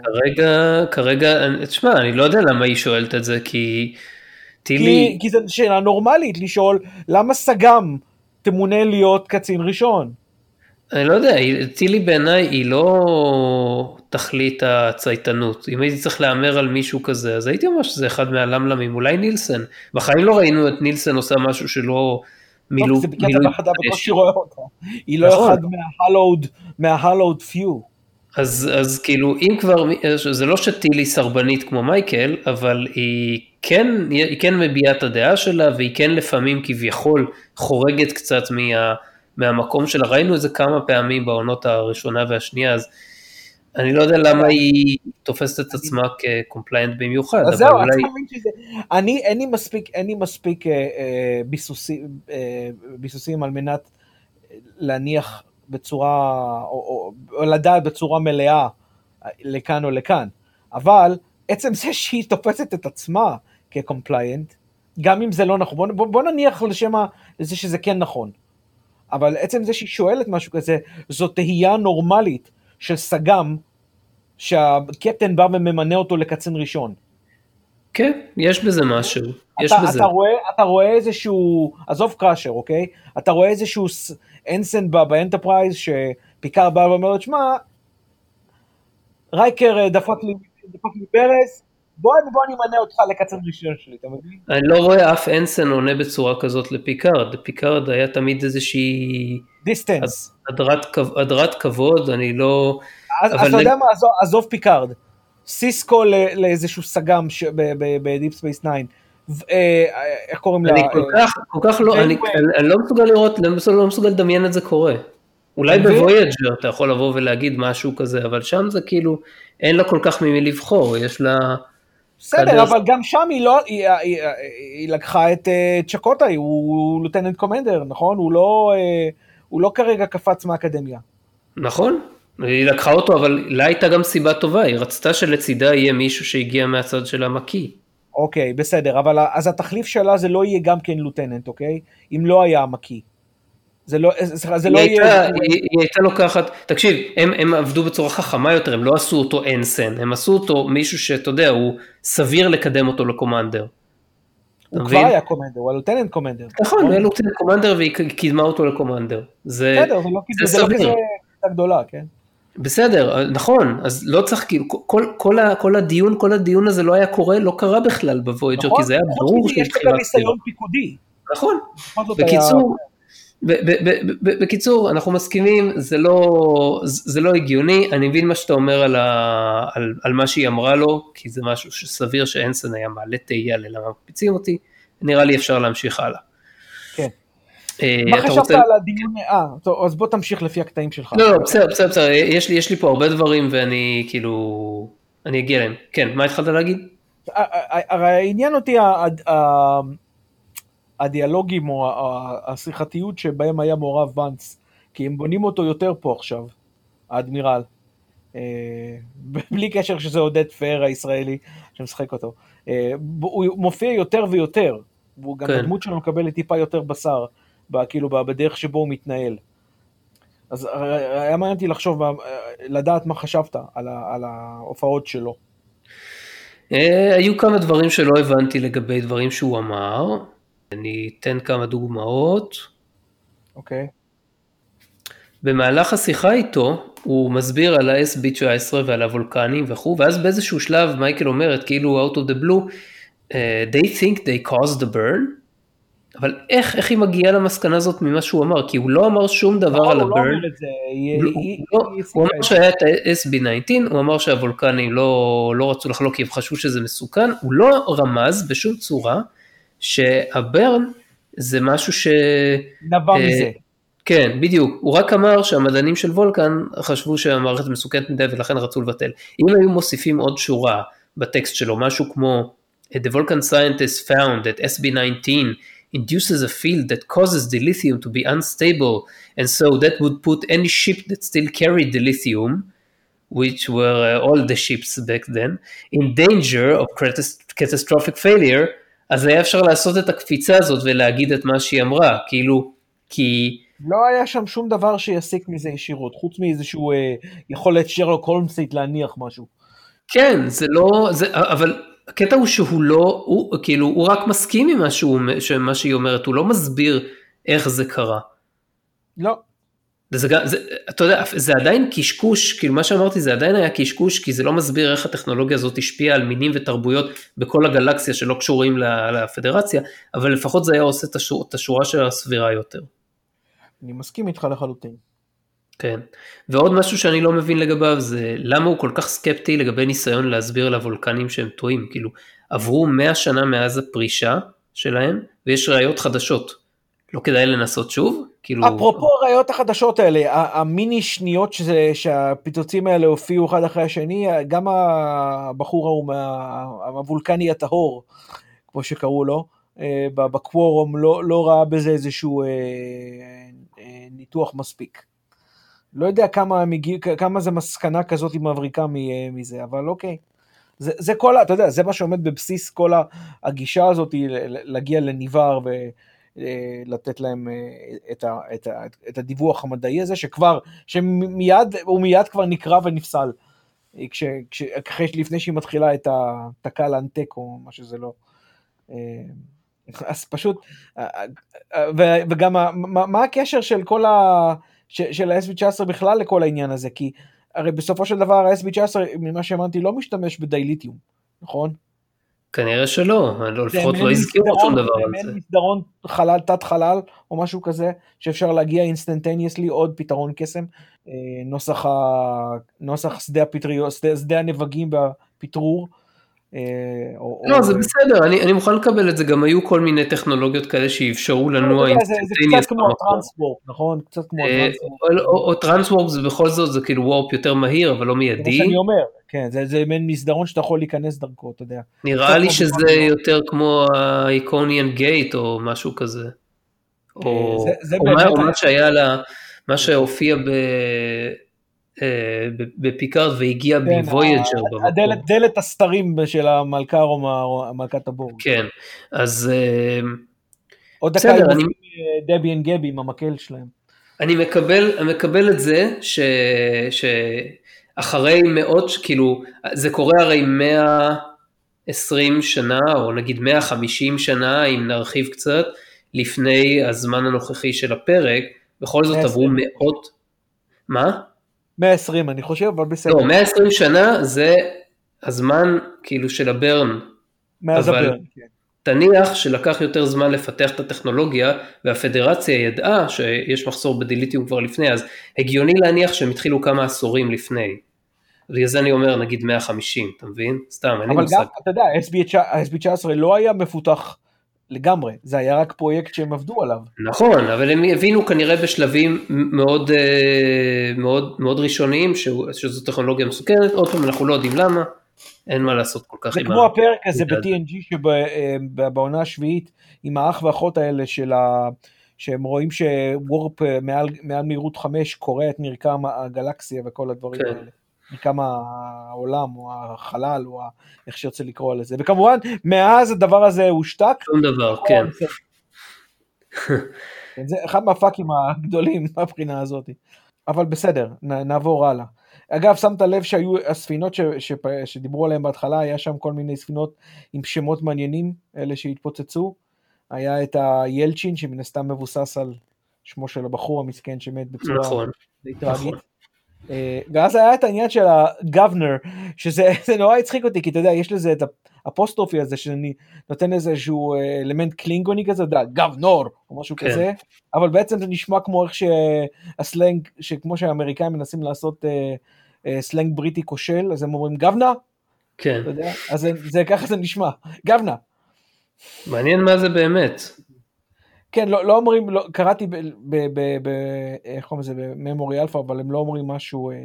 כרגע, כרגע, תשמע, אני לא יודע למה היא שואלת את זה, כי כי, טילי, כי זו שאלה נורמלית לשאול, למה סג"ם תמונה להיות קצין ראשון? אני לא יודע, טילי בעיניי היא לא תכלית הצייתנות. אם הייתי צריך להמר על מישהו כזה, אז הייתי אומר שזה אחד מהלמלמים, אולי נילסן. בחיים לא ראינו את נילסן עושה משהו שלא מילאו, לא, זה בקטע מילוי בחדה. בקושי רואה אותה. היא לא נכון. אחד מההלואוד, מההלואוד פיו. אז, אז כאילו, אם כבר, זה לא שטילי סרבנית כמו מייקל, אבל היא כן, היא כן מביעה את הדעה שלה, והיא כן לפעמים כביכול חורגת קצת מה, מהמקום שלה. ראינו את זה כמה פעמים בעונות הראשונה והשנייה, אז אני לא יודע למה היא תופסת את עצמה כקומפליינט במיוחד, אז אבל זהו, אולי... שזה... אני, אין לי מספיק, אין לי מספיק אה, אה, ביסוסים, אה, ביסוסים על מנת להניח בצורה, או, או, או לדעת בצורה מלאה לכאן או לכאן. אבל עצם זה שהיא תופסת את עצמה כ compliant, גם אם זה לא נכון, בוא, בוא, נניח לשם ה- לזה שזה כן נכון. אבל עצם זה שהיא שואלת משהו כזה, זו תהייה נורמלית של סג"ם, שהקפטן בא וממנה אותו לקצין ראשון. כן, יש בזה משהו, יש אתה, בזה. אתה, רואה, אתה רואה איזשהו, עזוב קראשר, אוקיי? אתה רואה איזשהו ensign באנטרפרייז שפיקארד בא ואומר לו, תשמע, רייקר אה, דפק לי, דפק לי ברז, בוא, בוא אני אמנה אותך לקצין ראשון שלי, אתה מבין? אני לא רואה אף ensign עונה בצורה כזאת לפיקארד, לפיקארד היה תמיד איזושהי distance. הדרת, כב- הדרת כבוד, אני לא... אז, אבל אז אתה יודע מה, עזוב, עזוב פיקארד. סיסקו לאיזשהו סג"ם בדיפ ספייס 9. ו- אה, איך קוראים לה? אני כל כך, כל כך לא, אני. אני, אני לא מסוגל לראות, לא מסוגל, לא מסוגל לדמיין את זה קורה. אולי? בוויג'ר אתה יכול לבוא ולהגיד משהו כזה, אבל שם זה כאילו, אין לה כל כך ממי לבחור, יש לה... בסדר. אבל גם שם היא לא, היא, היא, היא לקחה את אה, צ'קוטה, הוא לוטננט קומנדר, נכון? הוא לא, אה, הוא לא כרגע קפץ מהאקדמיה. נכון, היא לקחה אותו, אבל לה הייתה גם סיבה טובה, היא רצתה שלצידה יהיה מישהו שהגיע מהצד של המקיא. אוקיי, בסדר, אבל אז התחליף שלה זה לא יהיה גם כן לוטננט, אוקיי? אם לא היה המקיא. זה לא, סליחה, זה לא יהיה... היא, היא הייתה לוקחת, תקשיב, הם, הם עבדו בצורה חכמה יותר, הם לא עשו אותו אנסן, הם עשו אותו מישהו שאתה יודע, הוא סביר לקדם אותו לקומנדר. הוא כבר? היה קומנדר, הוא הלוטננט קומנדר. נכון, הוא היה לוטננט קומנדר והיא קידמה אותו לקומנדר. זה, בסדר, זה לא זה זה לא סביר. כזה גדולה, כן? בסדר, נכון, אז לא צריך, כאילו, כל, כל, כל הדיון, כל הדיון הזה לא היה קורה, לא קרה בכלל בוויג'ר, נכון? כי זה היה חוץ ברור מזה, של יש לך גם תחילת ניסיון. פיקודי. נכון, זאת היה- בקיצור, אנחנו מסכימים, זה לא, זה לא הגיוני, אני מבין מה שאתה אומר על, ה, על, על מה שהיא אמרה לו, כי זה משהו שסביר שאנסן היה מעלה תהייה ללמה מקפיצים אותי, נראה לי אפשר להמשיך הלאה. כן. אה, מה חשבת רוצה- על הדיון? אה, טוב, אז בוא תמשיך לפי הקטעים שלך. לא, לא, בסדר, בסדר, בסדר, יש לי, יש לי פה הרבה דברים ואני כאילו, אני אגיע אליהם. כן, מה התחלת להגיד? הרי עניין אותי הדיאלוגים או השיחתיות שבהם היה מעורב ואנס, כי הם בונים אותו יותר פה עכשיו, האדמירל. אה, בלי קשר שזה עודד פאר הישראלי שמשחק אותו. אה, הוא מופיע יותר ויותר, והוא גם כן. הדמות שלו מקבלת טיפה יותר בשר, כאילו בדרך שבו הוא מתנהל. אז היה מעניין אותי לחשוב, לדעת מה חשבת על ההופעות שלו. אה, היו כמה דברים שלא הבנתי לגבי דברים שהוא אמר, אני אתן כמה דוגמאות. אוקיי. Okay. במהלך השיחה איתו, הוא מסביר על ה-SB19 ועל הוולקנים וכו', ואז באיזשהו שלב מייקל אומרת, כאילו out of the blue, uh, they think they caused the burn, אבל איך, איך היא מגיעה למסקנה הזאת ממה שהוא אמר? כי הוא לא אמר שום דבר לא, על הברן. הוא לא את זה. הוא אמר שהיה את ה-SB19, הוא אמר שהוולקנים לא, לא רצו לחלוק כי הם חשבו שזה מסוכן, הוא לא רמז בשום צורה שהברן זה משהו ש... נבע uh, מזה. כן, בדיוק. הוא רק אמר שהמדענים של וולקן חשבו שהמערכת מסוכנת מדי ולכן רצו לבטל. אם היו מוסיפים עוד שורה בטקסט שלו, משהו כמו The Vulcan scientists found that SB19 induces a field that causes the lithium to be unstable and so that would put any ship that still carried the lithium which were uh, all the ships back then in danger of catastrophic failure אז היה אפשר לעשות את הקפיצה הזאת ולהגיד את מה שהיא אמרה כאילו כי לא היה שם שום דבר שיסיק מזה ישירות, חוץ מאיזשהו אה, יכולת שרלוק הולמסית להניח משהו. כן, זה לא, זה, אבל הקטע הוא שהוא לא, הוא, כאילו, הוא רק מסכים עם מה, שהוא, מה שהיא אומרת, הוא לא מסביר איך זה קרה. לא. זה, זה, אתה יודע, זה עדיין קשקוש, כאילו מה שאמרתי זה עדיין היה קשקוש, כי זה לא מסביר איך הטכנולוגיה הזאת השפיעה על מינים ותרבויות בכל הגלקסיה שלא קשורים לפדרציה, אבל לפחות זה היה עושה את השורה, את השורה של הסבירה יותר. אני מסכים איתך לחלוטין. כן, ועוד משהו שאני לא מבין לגביו זה למה הוא כל כך סקפטי לגבי ניסיון להסביר לוולקנים שהם טועים, כאילו עברו 100 שנה מאז הפרישה שלהם ויש ראיות חדשות, לא כדאי לנסות שוב? כאילו... אפרופו הראיות החדשות האלה, המיני שניות שזה, שהפיצוצים האלה הופיעו אחד אחרי השני, גם הבחור ההוא, הוולקני הטהור, כמו שקראו לו, אה, בקוורום לא, לא ראה בזה איזשהו אה, ניתוח מספיק. לא יודע כמה, מגיע, כמה זה מסקנה כזאת מבריקה מזה, אבל אוקיי. זה, זה כל, אתה יודע, זה מה שעומד בבסיס כל הגישה הזאת, להגיע לניבר ולתת להם אה, את, ה, את, ה, את הדיווח המדעי הזה, שכבר, שמיד, הוא מיד כבר נקרא ונפסל. כש, כש, לפני שהיא מתחילה את התקה לאנטק או מה שזה לא. אה, אז פשוט, אה, אה, וגם מה הקשר של כל ה... של ה-SB19 בכלל לכל העניין הזה, כי הרי בסופו של דבר ה-SB19, ממה שהבנתי, לא משתמש ב dilithium, נכון? כנראה שלא, לפחות לא הזכירו שום דבר על זה. אין מסדרון חלל, תת חלל, או משהו כזה, שאפשר להגיע instantaneously, עוד פתרון קסם, אה, נוסח, ה... נוסח שדה הפטריות, שדה, שדה הנבגים והפטרור, או, לא, או... זה בסדר, אני, אני מוכן לקבל את זה, גם היו כל מיני טכנולוגיות כאלה שאפשרו לא, לנוע instantaneous. זה קצת כמו ה transwarp, נכון? קצת כמו אה, ה transwarp. או, או transwarp זה בכל זאת, זה כאילו warp יותר מהיר, אבל לא מיידי. זה מה שאני אומר, כן, זה, זה מעין מסדרון שאתה יכול להיכנס דרכו, אתה יודע. נראה לי שזה יותר כמו ה Iconian gate או משהו כזה. אה, מה, או מה שהיה לה, מה שהופיע ב... אה, בפיקארד והגיע כן, בוויג'ר במקום. הדלת, דלת הסתרים של המלכה או מלכת הבורג. כן, אז אה, עוד דקה הם אני... דבי אנד גבי עם המקל שלהם. אני מקבל, מקבל את זה ש, שאחרי מאות, כאילו, זה קורה הרי 120 שנה, או נגיד 150 שנה, אם נרחיב קצת, לפני הזמן הנוכחי של הפרק, בכל זאת עברו מאות, מה? 120 אני חושב, אבל בסדר. לא, 120 שנה זה הזמן כאילו של הברן. מאז הברן, כן. תניח שלקח יותר זמן לפתח את הטכנולוגיה והפדרציה ידעה שיש מחסור בדיליטיום כבר לפני, אז הגיוני להניח שהם התחילו כמה עשורים לפני. בגלל זה אני אומר נגיד 150, אתה מבין? סתם, אין לי מושג. אבל גם, אתה יודע, SB19 לא היה מפותח לגמרי, זה היה רק פרויקט שהם עבדו עליו. נכון, אבל הם הבינו כנראה בשלבים מאוד, אה, מאוד, מאוד ראשוניים שזו טכנולוגיה מסוכנת, עוד פעם אנחנו לא יודעים למה, אין מה לעשות כל כך זה עם כמו ה... הפרק הזה מידע. ב-TNG שבעונה השביעית עם האח והאחות האלה של ה... שהם רואים שוורפ אה, מעל, מעל מהירות 5 קורע את מרקם הגלקסיה וכל הדברים כן. האלה. מרקם העולם או החלל או. איך שירצה לקרוא לזה. וכמובן מאז הדבר הזה הושתק. שום דבר, כן. כן, זה אחד מהפאקים הגדולים מהבחינה הזאת. אבל בסדר, נעבור הלאה. אגב, שמת לב שהיו הספינות ש, ש, שדיברו עליהן בהתחלה, היה שם כל מיני ספינות עם שמות מעניינים, אלה שהתפוצצו. היה את הילצ'ין, שמן הסתם מבוסס על שמו של הבחור המסכן שמת בצורה נכון, טראגית. אה, ואז היה את העניין של הגוונר, שזה זה נורא הצחיק אותי, כי אתה יודע, יש לזה את האפוסטרופי הזה, שאני נותן איזשהו אה, אלמנט קלינגוני כזה, אתה יודע, גוונור, או משהו כן. כזה, אבל בעצם זה נשמע כמו איך שהסלנג, שכמו שהאמריקאים מנסים לעשות אה, אה, סלנג בריטי כושל, אז הם אומרים guv'na, כן. אתה יודע, אז זה, זה ככה זה נשמע, guv'na. מעניין מה זה באמת. כן, לא, לא אומרים, לא, קראתי ב... ב, ב, ב איך קוראים לזה? בממורי אלפא, אבל הם לא אומרים משהו אה,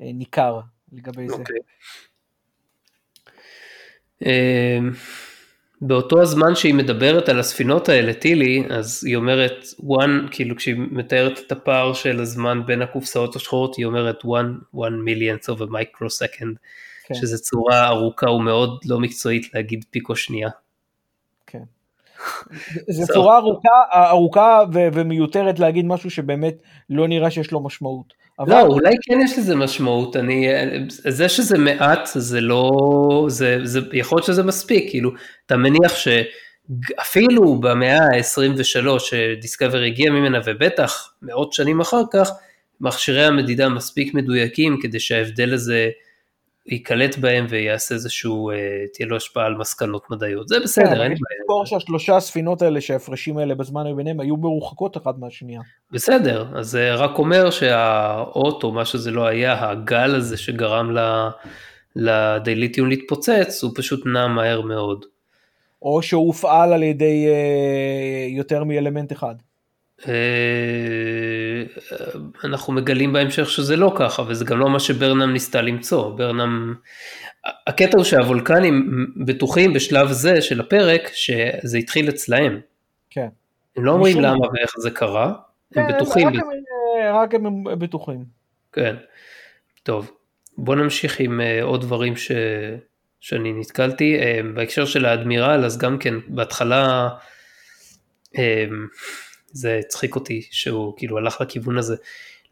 אה, ניכר לגבי זה. אוקיי. אמ, באותו הזמן שהיא מדברת על הספינות האלה, טילי, אז היא אומרת, one, כאילו כשהיא מתארת את הפער של הזמן בין הקופסאות השחורות, היא אומרת one, one millionth of a microsecond, כן. שזה צורה ארוכה ומאוד לא מקצועית להגיד פיקו שנייה. זו צורה ארוכה, ארוכה ו- ומיותרת להגיד משהו שבאמת לא נראה שיש לו משמעות. אבל לא, אולי כן יש לזה משמעות, אני, זה שזה מעט, זה לא, זה, זה, יכול להיות שזה מספיק, כאילו, אתה מניח שאפילו במאה ה-23 שדיסקאבר הגיע ממנה, ובטח מאות שנים אחר כך, מכשירי המדידה מספיק מדויקים כדי שההבדל הזה ייקלט בהם ויעשה איזשהו, אה, תהיה לו השפעה על מסקנות מדעיות, זה בסדר, אין לי יש בעיה. לזכור שהשלושה הספינות האלה, שההפרשים האלה בזמן ביניהם, היו מרוחקות אחת מהשנייה. בסדר, אז זה רק אומר שהאות או מה שזה לא היה, הגל הזה שגרם לדייליטיום להתפוצץ, הוא פשוט נע מהר מאוד. או שהוא הופעל על ידי אה, יותר מאלמנט אחד. אה, אנחנו מגלים בהמשך שזה לא ככה, וזה גם לא מה שברנם ניסתה למצוא. ברנם... הקטע הוא שהוולקנים בטוחים בשלב זה של הפרק, שזה התחיל אצלהם. כן. הם לא אומרים למה מה. ואיך זה קרה, הם כן, בטוחים רק. הם, אה, רק הם בטוחים. כן. טוב, בוא נמשיך עם uh, עוד דברים ש... שאני נתקלתי. בהקשר של האדמירל, אז גם כן, בהתחלה זה הצחיק אותי שהוא כאילו הלך לכיוון הזה.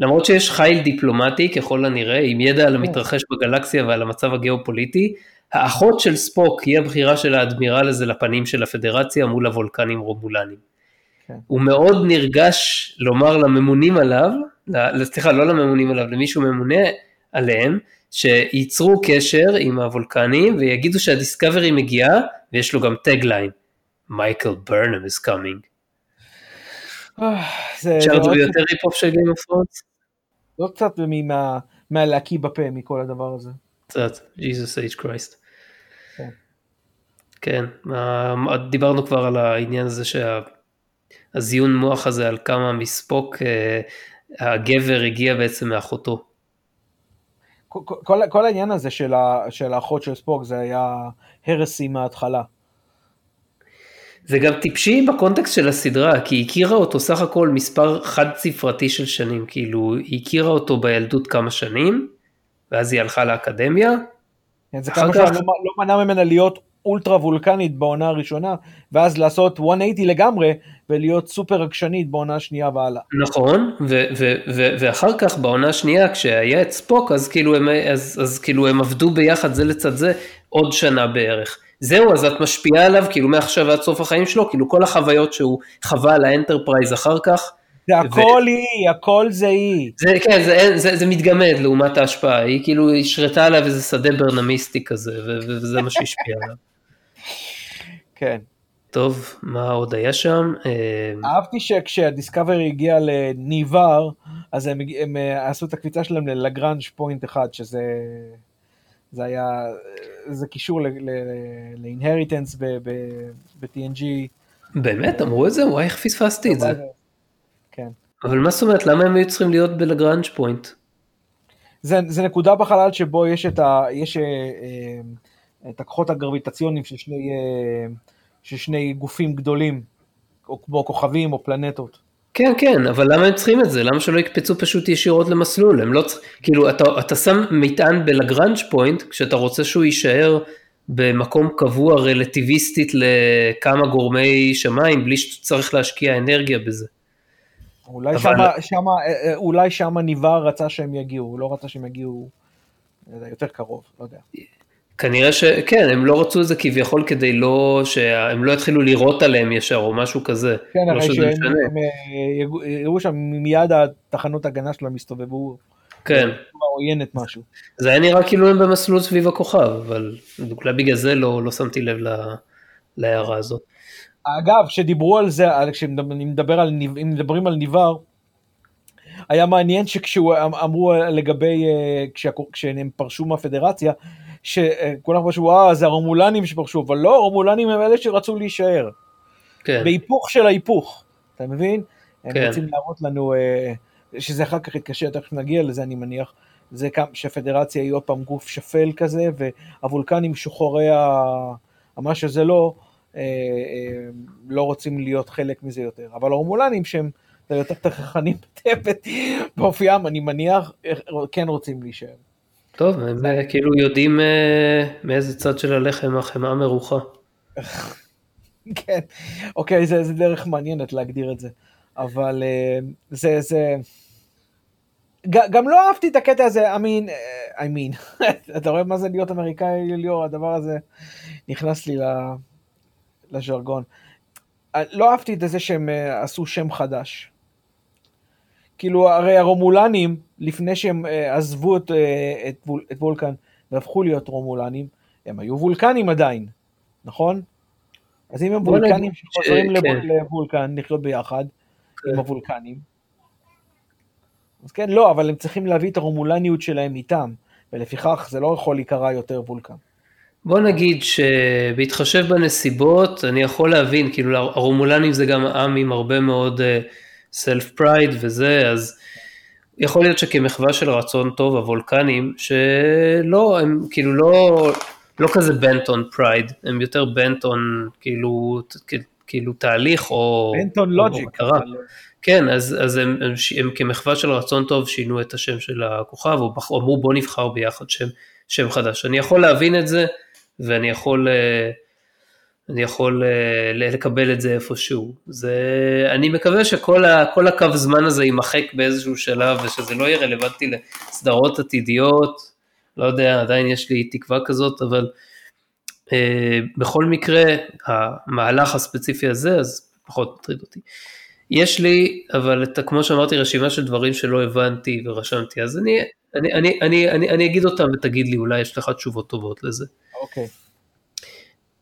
למרות שיש חיל דיפלומטי ככל הנראה, עם ידע על המתרחש בגלקסיה ועל המצב הגיאופוליטי, האחות של ספוק היא הבחירה של האדמירל הזה לפנים של הפדרציה מול הוולקנים רומולנים. כן. הוא מאוד נרגש לומר לממונים עליו, סליחה, לא לממונים עליו, למישהו ממונה עליהם, שייצרו קשר עם הוולקנים ויגידו שהדיסקאברי מגיעה, ויש לו גם tagline, מייקל ברנם is coming. אה, אפשר זה עוד ביותר היפ-הופ של of Thrones? לא קצת מה- מהלהקיא בפה מכל הדבר הזה. קצת, Jesus H Christ. כן. כן, דיברנו כבר על העניין הזה שהזיון מוח הזה על כמה מספוק אה, הגבר הגיע בעצם מאחותו. כל, כל, כל העניין הזה של, ה, של האחות של ספוק זה היה הרסי מההתחלה. זה גם טיפשי בקונטקסט של הסדרה, כי היא הכירה אותו סך הכל מספר חד ספרתי של שנים, כאילו היא הכירה אותו בילדות כמה שנים, ואז היא הלכה לאקדמיה, כן, זה כמה כך- שלא לא מנע ממנה להיות אולטרה וולקנית בעונה הראשונה, ואז לעשות 180 לגמרי, ולהיות סופר רגשנית בעונה השנייה והלאה. נכון, ו- ו- ו- ואחר כך בעונה השנייה כשהיה את ספוק אז כאילו, הם, אז, אז כאילו הם עבדו ביחד זה לצד זה עוד שנה בערך. זהו, אז את משפיעה עליו כאילו מעכשיו עד סוף החיים שלו, כאילו כל החוויות שהוא חווה על האנטרפרייז אחר כך, זה הכל היא, הכל זה היא. זה, כן, זה, זה, זה מתגמד לעומת ההשפעה, היא כאילו השרתה עליו איזה שדה ברנמיסטי כזה, ו- ו- וזה מה שהשפיע עליו. כן. טוב, מה עוד היה שם? אה, אהבתי שכשהדיסקאברי הגיע לניבר, אז הם, הם אה, עשו את הקפיצה שלהם ללגרנג' פוינט אחד, שזה זה היה, זה קישור לאינהריטנס ב-TNG. באמת, אמרו את זה? וואי, איך פספסתי את זה. כן. אבל מה זאת אומרת, למה הם היו צריכים להיות ב Lagrange point? זה, זה נקודה בחלל שבו יש את, ה, יש, אה, את הכוחות הגרביטציוניים של שני, אה, של שני גופים גדולים, או כמו כוכבים או פלנטות. כן, כן, אבל למה הם צריכים את זה? למה שלא יקפצו פשוט ישירות למסלול? הם לא צריכים, כאילו, אתה, אתה שם מטען ב Lagrange point, כשאתה רוצה שהוא יישאר במקום קבוע רלטיביסטית לכמה גורמי שמיים, בלי שאתה צריך להשקיע אנרגיה בזה. אולי אבל- שמה, שמה, אה, אה, אולי שמה ניבר רצה שהם יגיעו, הוא לא רצה שהם יגיעו יודע, יותר קרוב, לא יודע. כנראה שכן, הם לא רצו את זה כביכול כדי לא, שהם לא יתחילו לירות עליהם ישר או משהו כזה. כן, לא הרי שהם אה, יראו שם מיד התחנות הגנה שלהם יסתובבו, כן, עוינת משהו. זה היה נראה כאילו הם במסלול סביב הכוכב, אבל אולי בגלל זה לא, לא שמתי לב להערה הזאת. אגב, כשדיברו על זה, על- כשאני מדבר על, אם מדברים על ניבר, היה מעניין שכשאמרו לגבי, אה, כשהם פרשו מהפדרציה, שכולם חשבו, אה, זה הרומולנים שפרשו, אבל לא, הרומולנים הם אלה שרצו להישאר. כן, בהיפוך של ההיפוך, אתה מבין? הם כן. רוצים להראות לנו, אה, שזה אחר כך יתקשר, תכף נגיע לזה אני מניח, זה כמה שהפדרציה היא עוד פעם גוף שפל כזה, והוולקנים שוחרי ה- מה שזה לא, אה, אה, לא רוצים להיות חלק מזה יותר. אבל הרומולנים שהם יותר תככנים בטבת באופיים, אני מניח, כן רוצים להישאר. טוב, הם אה, כאילו יודעים אה, מאיזה צד של הלחם החמאה מרוחה. כן, אוקיי, זה, זה דרך מעניינת להגדיר את זה, אבל אה, זה, זה... גם לא אהבתי את הקטע הזה, I mean, I mean, אתה רואה מה זה להיות אמריקאי ליאור, הדבר הזה נכנס לי לז'רגון. לא אהבתי את זה שהם עשו שם חדש. כאילו, הרי הרומולנים, לפני שהם אה, עזבו את, אה, את, וול- את וולקן והפכו להיות רומולנים, הם היו וולקנים עדיין, נכון? אז אם הם וולקנים שחוזרים ש- כן. לוולקן, לחיות ביחד כן. עם הוולקנים, אז כן, לא, אבל הם צריכים להביא את הרומולניות שלהם איתם, ולפיכך זה לא יכול להיקרא יותר וולקן. בוא נגיד שבהתחשב בנסיבות, אני יכול להבין, כאילו הרומולנים זה גם עם עם הרבה מאוד self pride וזה, אז יכול להיות שכמחווה של רצון טוב, הוולקנים, שלא, הם כאילו לא, לא כזה into pride, הם יותר into כאילו, כאילו תהליך או... into logic. כן, אז, אז הם, הם, הם כמחווה של רצון טוב שינו את השם של הכוכב, או אמרו בוא נבחר ביחד שם, שם חדש. אני יכול להבין את זה, ואני יכול, אה, אני יכול ל- לקבל את זה איפשהו. זה, אני מקווה שכל ה, הקו זמן הזה יימחק באיזשהו שלב, ושזה לא יהיה רלוונטי לסדרות עתידיות, לא יודע, עדיין יש לי תקווה כזאת, אבל אה, בכל מקרה, המהלך הספציפי הזה, אז פחות מטריד אותי. יש לי, אבל את, כמו שאמרתי, רשימה של דברים שלא הבנתי ורשמתי, אז אני, אני, אני, אני, אני, אני אגיד אותם ותגיד לי, אולי יש לך תשובות טובות לזה. אוקיי.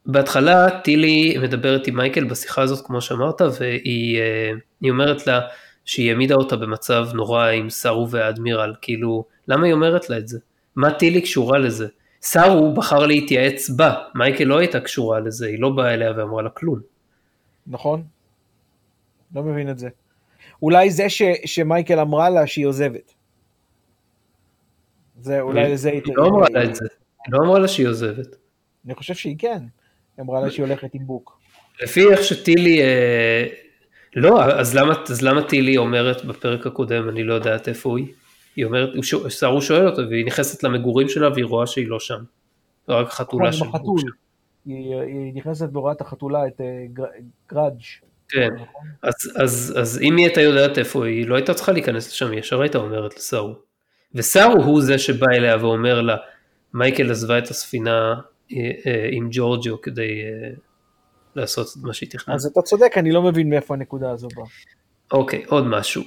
בהתחלה טילי מדברת עם מייקל בשיחה הזאת, כמו שאמרת, והיא אה, היא אומרת לה שהיא העמידה אותה במצב נורא עם סארו והאדמירל, כאילו, למה היא אומרת לה את זה? מה טילי קשורה לזה? סארו בחר להתייעץ בה, מייקל לא הייתה קשורה לזה, היא לא באה אליה ואמרה לה כלום. נכון? לא מבין את זה. אולי זה ש, שמייקל אמרה לה שהיא עוזבת. זה אולי היא- לזה היא לא אמרה לה את זה, היא לא אמרה לה שהיא עוזבת. אני חושב שהיא כן. היא אמרה לה שהיא הולכת עם בוק. לפי איך שטילי, אה, לא, אז למה, אז למה טילי אומרת בפרק הקודם, אני לא יודעת איפה היא? היא אומרת, הוא שואל- אותה, והיא נכנסת למגורים שלה והיא רואה שהיא לא שם. רק חתולה נכון, של עם החתול. היא, היא נכנסת בהוראת החתולה את אה, גר- גראדג'. כן, נכון? אז, אז, אז אם היא הייתה יודעת איפה היא, היא לא הייתה צריכה להיכנס לשם, היא ישר הייתה אומרת לסארו. וסארו הוא זה שבא אליה ואומר לה, מייקל עזבה את הספינה עם ג'ורג'יו כדי אה, לעשות את מה שהיא תכננה. אז אתה צודק, אני לא מבין מאיפה הנקודה הזו באה. אוקיי, עוד משהו.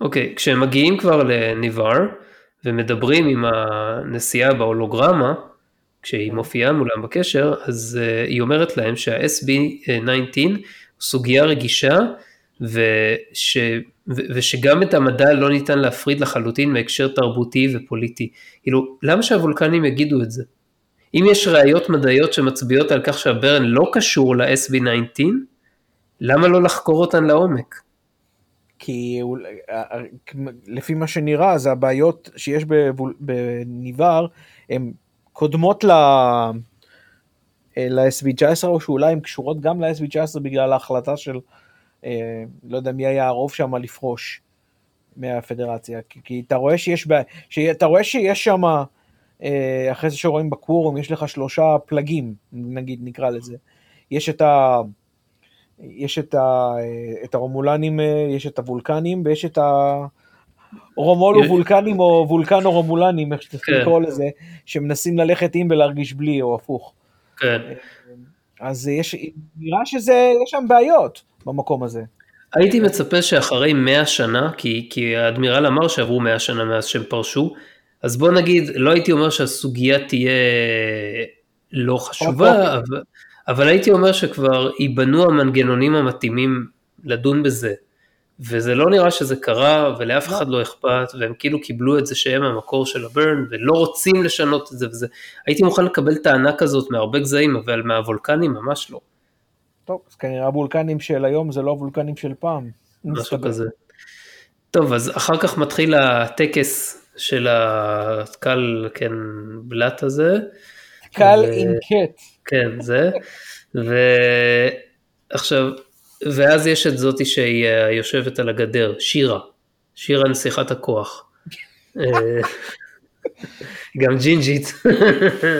אוקיי, כשהם מגיעים כבר לניבר ומדברים עם הנסיעה בהולוגרמה, כשהיא מופיעה מולם בקשר, אז uh, היא אומרת להם שה-SB19 הוא סוגיה רגישה וש, ו, ושגם את המדע לא ניתן להפריד לחלוטין מהקשר תרבותי ופוליטי. כאילו, למה שהוולקנים יגידו את זה? אם יש ראיות מדעיות שמצביעות על כך שהברן לא קשור ל-SB19, למה לא לחקור אותן לעומק? כי לפי מה שנראה, זה הבעיות שיש בניבר, הן קודמות ל... ל-SB19, או שאולי הן קשורות גם ל-SB19 בגלל ההחלטה של, לא יודע מי היה הרוב שם לפרוש מהפדרציה. כי, כי אתה רואה שיש, רואה שיש שם, אחרי זה שרואים בקוורום, יש לך שלושה פלגים, נגיד, נקרא לזה. יש את ה... יש את, ה, את הרומולנים, יש את הוולקנים ויש את הרומולו וולקנים או וולקנו רומולנים, איך שתתחיל כן. לקרוא לזה, שמנסים ללכת עם ולהרגיש בלי או הפוך. כן. אז יש, נראה שזה, יש שם בעיות במקום הזה. הייתי מצפה שאחרי 100 שנה, כי, כי האדמירל אמר שעברו 100 שנה מאז שהם פרשו, אז בוא נגיד, לא הייתי אומר שהסוגיה תהיה לא חשובה, אבל, אבל הייתי אומר שכבר ייבנו המנגנונים המתאימים לדון בזה. וזה לא נראה שזה קרה ולאף אחד לא אכפת והם כאילו קיבלו את זה שהם המקור של הברן ולא רוצים לשנות את זה וזה. הייתי מוכן לקבל טענה כזאת מהרבה גזעים אבל מהוולקנים ממש לא. טוב, אז כנראה הוולקנים של היום זה לא הוולקנים של פעם. משהו כזה. טוב, אז אחר כך מתחיל הטקס של הקל, כן, בלט הזה. קל. עם קט. כן, זה. ועכשיו, ואז יש את זאתי שהיא אה, יושבת על הגדר, שירה. שירה נסיכת הכוח. אה, גם ג'ינג'ית,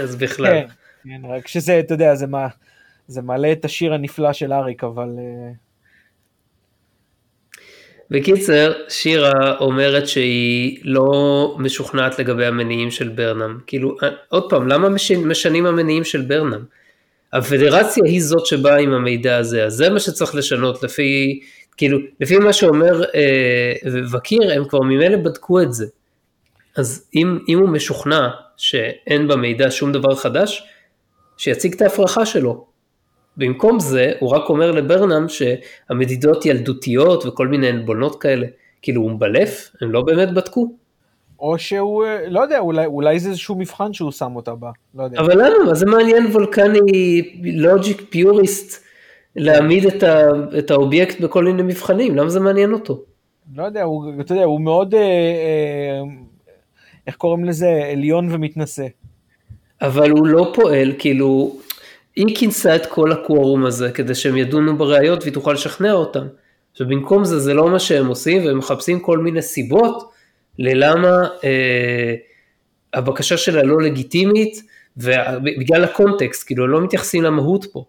אז בכלל. כן, כן, רק שזה, אתה יודע, זה, מה, זה מעלה את השיר הנפלא של אריק, אבל... אה, בקיצר, שירה אומרת שהיא לא משוכנעת לגבי המניעים של ברנם. כאילו, עוד פעם, למה משנים המניעים של ברנם? הפדרציה היא זאת שבאה עם המידע הזה, אז זה מה שצריך לשנות לפי, כאילו, לפי מה שאומר אה, וקיר, הם כבר ממילא בדקו את זה. אז אם, אם הוא משוכנע שאין במידע שום דבר חדש, שיציג את ההפרחה שלו. במקום זה, הוא רק אומר לברנם שהמדידות ילדותיות וכל מיני עלבונות כאלה, כאילו הוא מבלף, הם לא באמת בדקו. או שהוא, לא יודע, אולי, אולי זה איזשהו מבחן שהוא שם אותה בה, לא יודע. אבל למה? מה זה מעניין וולקני לוג'יק פיוריסט להעמיד את, ה, את האובייקט בכל מיני מבחנים? למה זה מעניין אותו? לא יודע, הוא, אתה יודע, הוא מאוד, אה, אה, איך קוראים לזה, עליון ומתנשא. אבל הוא לא פועל, כאילו, היא כינסה את כל הקוורום הזה כדי שהם ידונו בראיות והיא תוכל לשכנע אותם. ובמקום זה, זה לא מה שהם עושים, והם מחפשים כל מיני סיבות ללמה אה, הבקשה שלה לא לגיטימית, ובגלל הקונטקסט, כאילו, לא מתייחסים למהות פה.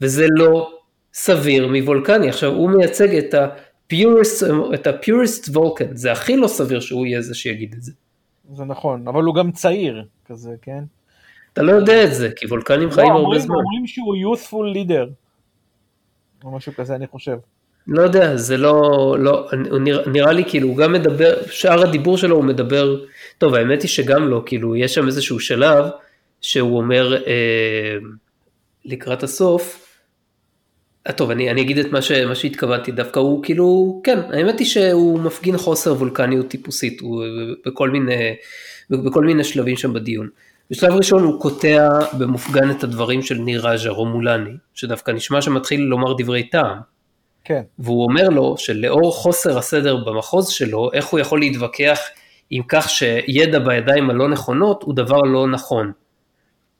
וזה לא סביר מוולקני. עכשיו, הוא מייצג את ה-purest, את ה-purest וולקן, זה הכי לא סביר שהוא יהיה זה שיגיד את זה. זה נכון, אבל הוא גם צעיר כזה, כן? אתה לא יודע את זה, כי וולקנים חיים לא, הרבה זמן. אומרים שהוא youthful leader, או משהו כזה, אני חושב. לא יודע, זה לא, לא, נראה, נראה לי כאילו, הוא גם מדבר, שאר הדיבור שלו הוא מדבר, טוב, האמת היא שגם לא, כאילו, יש שם איזשהו שלב שהוא אומר אה, לקראת הסוף, אה, טוב, אני, אני אגיד את מה, ש, מה שהתכוונתי, דווקא הוא כאילו, כן, האמת היא שהוא מפגין חוסר וולקניות טיפוסית, הוא בכל מיני, בכל מיני שלבים שם בדיון. בשלב ראשון הוא קוטע במופגן את הדברים של ניר רג'ה, רומולני, שדווקא נשמע שמתחיל לומר דברי טעם. כן. והוא אומר לו שלאור חוסר הסדר במחוז שלו, איך הוא יכול להתווכח עם כך שידע בידיים הלא נכונות הוא דבר לא נכון.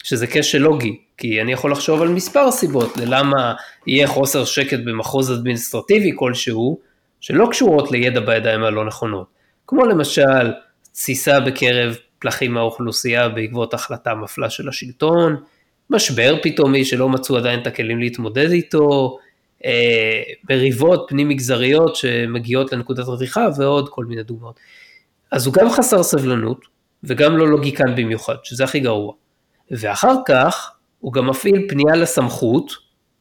שזה כשל לוגי, כי אני יכול לחשוב על מספר סיבות ללמה יהיה חוסר שקט במחוז אדמיניסטרטיבי כלשהו, שלא קשורות לידע בידיים הלא נכונות. כמו למשל, תסיסה בקרב פלחים מהאוכלוסייה בעקבות החלטה מפלה של השלטון, משבר פתאומי שלא מצאו עדיין את הכלים להתמודד איתו, מריבות פנים מגזריות שמגיעות לנקודת רתיחה ועוד כל מיני דוגמאות. אז הוא גם חסר סבלנות וגם לא לוגיקן במיוחד, שזה הכי גרוע. ואחר כך הוא גם מפעיל פנייה לסמכות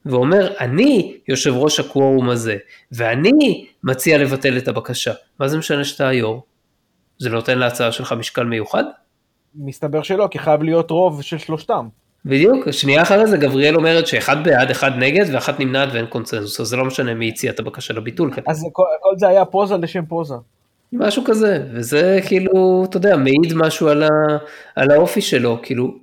ואומר, אני יושב ראש הקוורום הזה, ואני מציע לבטל את הבקשה. מה זה משנה שאתה היו"ר? זה נותן להצעה שלך משקל מיוחד? מסתבר שלא, כי חייב להיות רוב של שלושתם. בדיוק, שנייה אחרי זה גבריאל אומרת שאחד בעד, אחד נגד ואחת נמנעת ואין קונצנזוס, אז זה לא משנה מי הציע את הבקשה לביטול. אז כל, כל זה היה פוזה לשם פוזה. משהו כזה, וזה כאילו, אתה יודע, מעיד משהו על, ה, על האופי שלו, כאילו,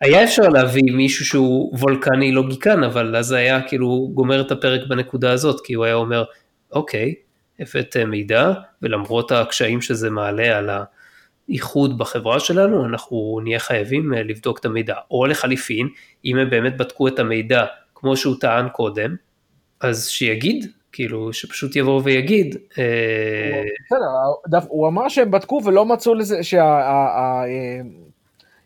היה אפשר להביא מישהו שהוא וולקני לוגיקן, אבל אז היה כאילו גומר את הפרק בנקודה הזאת, כי הוא היה אומר, אוקיי, הבאת מידע, ולמרות הקשיים שזה מעלה על האיחוד בחברה שלנו, אנחנו נהיה חייבים לבדוק את המידע. או לחליפין, אם הם באמת בדקו את המידע כמו שהוא טען קודם, אז שיגיד, כאילו, שפשוט יבוא ויגיד. בסדר, הוא אמר שהם בדקו ולא מצאו לזה,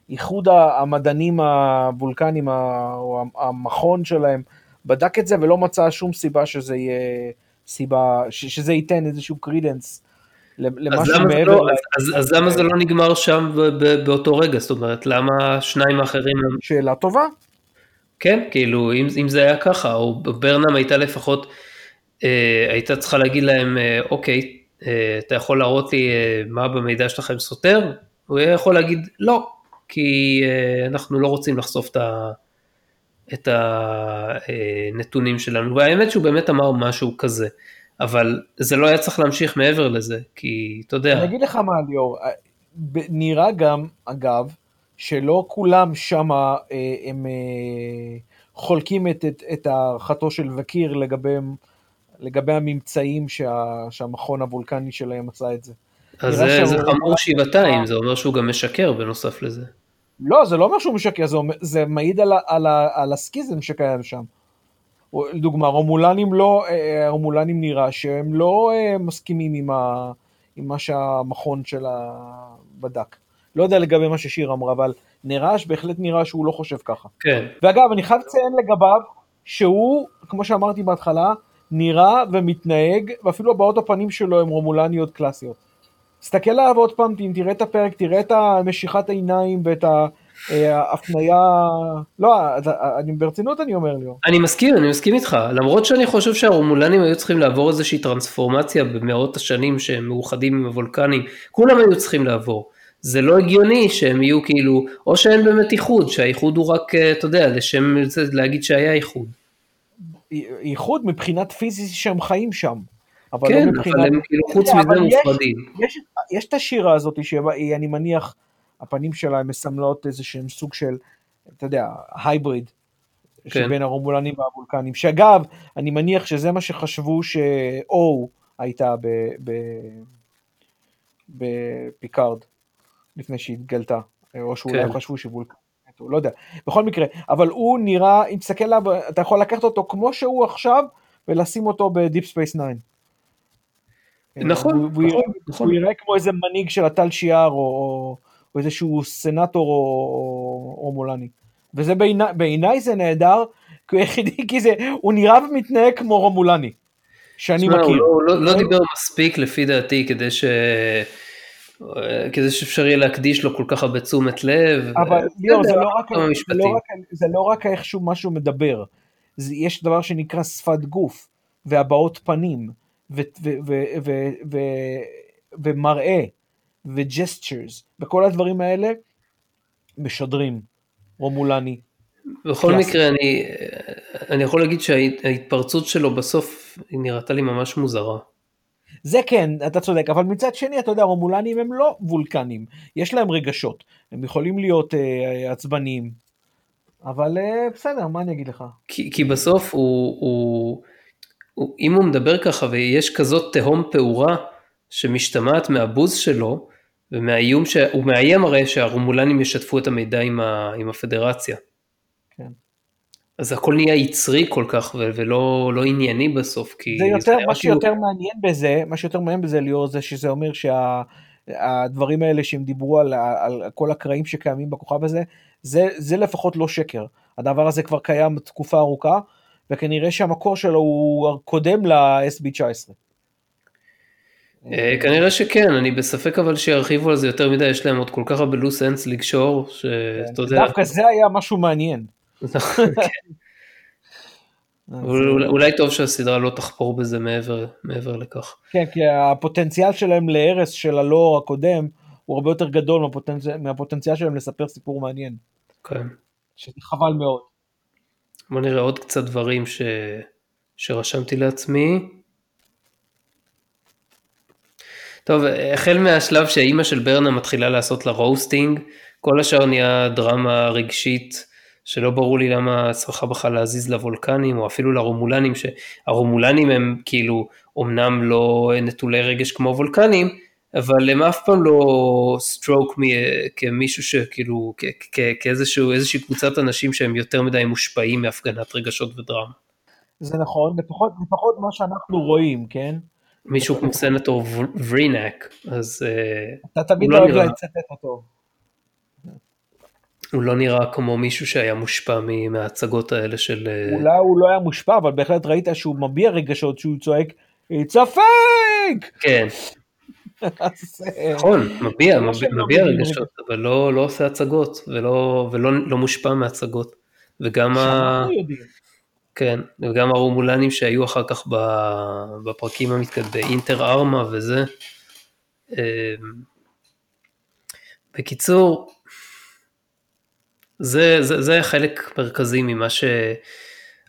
שהאיחוד המדענים הוולקנים, או המכון שלהם, בדק את זה ולא מצא שום סיבה שזה יהיה סיבה, שזה ייתן איזשהו קרידנס למשהו מעבר. לא, אז, אז למה זה לא נגמר שם באותו רגע? זאת אומרת, למה שניים האחרים... שאלה טובה. כן, כאילו, אם, אם זה היה ככה, או ברנם הייתה לפחות, אה, הייתה צריכה להגיד להם, אה, אוקיי, אה, אתה יכול להראות לי אה, מה במידע שלכם סותר? הוא היה יכול להגיד לא, כי אה, אנחנו לא רוצים לחשוף את ה... את הנתונים שלנו, והאמת שהוא באמת אמר משהו כזה, אבל זה לא היה צריך להמשיך מעבר לזה, כי אתה יודע. אני אגיד לך מה ליאור, נראה גם, אגב, שלא כולם שם אה, הם אה, חולקים את, את, את הערכתו של וקיר לגבי, לגבי הממצאים שה, שהמכון הוולקני שלהם עשה את זה. אז זה, זה חמור שבעתיים, זה אומר שהוא גם משקר בנוסף לזה. לא, זה לא אומר שהוא משקר, זה, זה מעיד על, על, על הסקיזם שקיים שם. לדוגמה, רומולנים לא, אה, רומולנים נראה שהם לא אה, מסכימים עם, ה, עם מה שהמכון שלה בדק. לא יודע לגבי מה ששיר אמרה, אבל נראה שבהחלט נראה שהוא לא חושב ככה. כן. ואגב, אני חייב לציין לגביו, שהוא, כמו שאמרתי בהתחלה, נראה ומתנהג, ואפילו הבעות הפנים שלו הן רומולניות קלאסיות. תסתכל עליו עוד פעם, אם תראה את הפרק, תראה את משיכת העיניים ואת ההפניה, לא, אני ברצינות אני אומר לי. אני מסכים, אני מסכים איתך, למרות שאני חושב שהרומולנים היו צריכים לעבור איזושהי טרנספורמציה במאות השנים שהם מאוחדים עם הוולקנים, כולם היו צריכים לעבור. זה לא הגיוני שהם יהיו כאילו, או שאין באמת איחוד, שהאיחוד הוא רק, אה, אתה יודע, לשם להגיד שהיה איחוד. איחוד מבחינת פיזית שהם חיים שם. אבל כן, לא מבחינת... אבל הם כאילו חוץ מזה מופרדים. יש, יש, יש את השירה הזאת שהיא, אני מניח, הפנים שלה מסמלות איזה שהם סוג של, אתה יודע, הייבריד. כן. שבין הרומולנים והוולקנים, שאגב, אני מניח שזה מה שחשבו שאו הייתה בפיקארד, לפני שהתגלתה, או שאולי כן. חשבו שוולקן. לא יודע, בכל מקרה, אבל הוא נראה, אם תסתכל עליו, אתה יכול לקחת אותו כמו שהוא עכשיו ולשים אותו בדיפ ספייס 9. נכון, הוא, נכון, נכון. הוא יראה כמו איזה מנהיג של הטל שיאר, או, או איזשהו סנטור או, רומולני. וזה בעיניי בעיני זה נהדר, כי זה, הוא נראה ומתנהג כמו רומולני, שאני מכיר. הוא לא, לא, לא דיבר מספיק לפי דעתי כדי ש... כדי שאפשר יהיה להקדיש לו כל כך הרבה תשומת לב. אבל ליאור, זה, לא רק, זה, לא רק, זה לא רק איכשהו משהו מדבר, זה, יש דבר שנקרא שפת גוף והבעות פנים. ומראה וג'סטרס וכל הדברים האלה משדרים רומולני. בכל קלאסי. מקרה אני, אני יכול להגיד שההתפרצות שלו בסוף היא נראתה לי ממש מוזרה. זה כן, אתה צודק, אבל מצד שני, אתה יודע, רומולנים הם לא וולקנים, יש להם רגשות, הם יכולים להיות אה, עצבניים, אבל אה, בסדר, מה אני אגיד לך? כי, כי בסוף הוא, הוא, אם הוא מדבר ככה ויש כזאת תהום פעורה שמשתמעת מהבוז שלו ומהאיום שהוא מאיים הרי שהרומולנים ישתפו את המידע עם, ה, עם הפדרציה. כן. אז הכל נהיה יצרי כל כך ולא לא ענייני בסוף כי זה יותר זה מה שיותר כאילו... מעניין בזה מה שיותר מעניין בזה ליאור זה שזה אומר שהדברים שה, האלה שהם דיברו על, על כל הקרעים שקיימים בכוכב הזה זה, זה לפחות לא שקר הדבר הזה כבר קיים תקופה ארוכה וכנראה שהמקור שלו הוא קודם ל-SB19. אה, כנראה שכן, אני בספק אבל שירחיבו על זה יותר מדי, יש להם עוד כל כך הרבה לוס אנס לקשור, שאתה יודע. דווקא זה היה משהו מעניין. כן. אולי טוב שהסדרה לא תחפור בזה מעבר, לכך. כן, כי הפוטנציאל שלהם להרס של הלור הקודם הוא הרבה יותר גדול מהפוטנציאל, שלהם לספר סיפור מעניין. כן. שזה חבל מאוד. בוא נראה עוד קצת דברים. שרשמתי לעצמי. טוב, החל מהשלב שהאימא של ברנם מתחילה לעשות לה roasting, כל השאר נהיה דרמה רגשית שלא ברור לי למה צריכה בכלל להזיז לוולקנים, או אפילו לרומולנים, שהרומולנים הם כאילו אומנם לא נטולי רגש כמו וולקנים, אבל הם אף פעם לא struck כמישהו שכאילו, כאיזושהי קבוצת אנשים שהם יותר מדי מושפעים מהפגנת רגשות ודרמה. זה נכון, לפחות, לפחות מה שאנחנו רואים, כן? מישהו כמו סנטור ורינק, אז... אה, אתה תמיד לא אוהב לצטט אותו. הוא לא נראה כמו מישהו שהיה מושפע מההצגות האלה של... אה, אולי הוא לא היה מושפע, אבל בהחלט ראית שהוא מביע רגשות, שהוא צועק, It's a fake! כן. נכון, מביע, מביע רגשות, אבל לא, לא עושה הצגות, ולא, לא מושפע מהצגות. וגם ה... כן, וגם הרומולנים שהיו אחר כך בפרקים המתקדמים, באינטר ארמה וזה. אמ, בקיצור, זה, זה, זה חלק מרכזי ממה ש...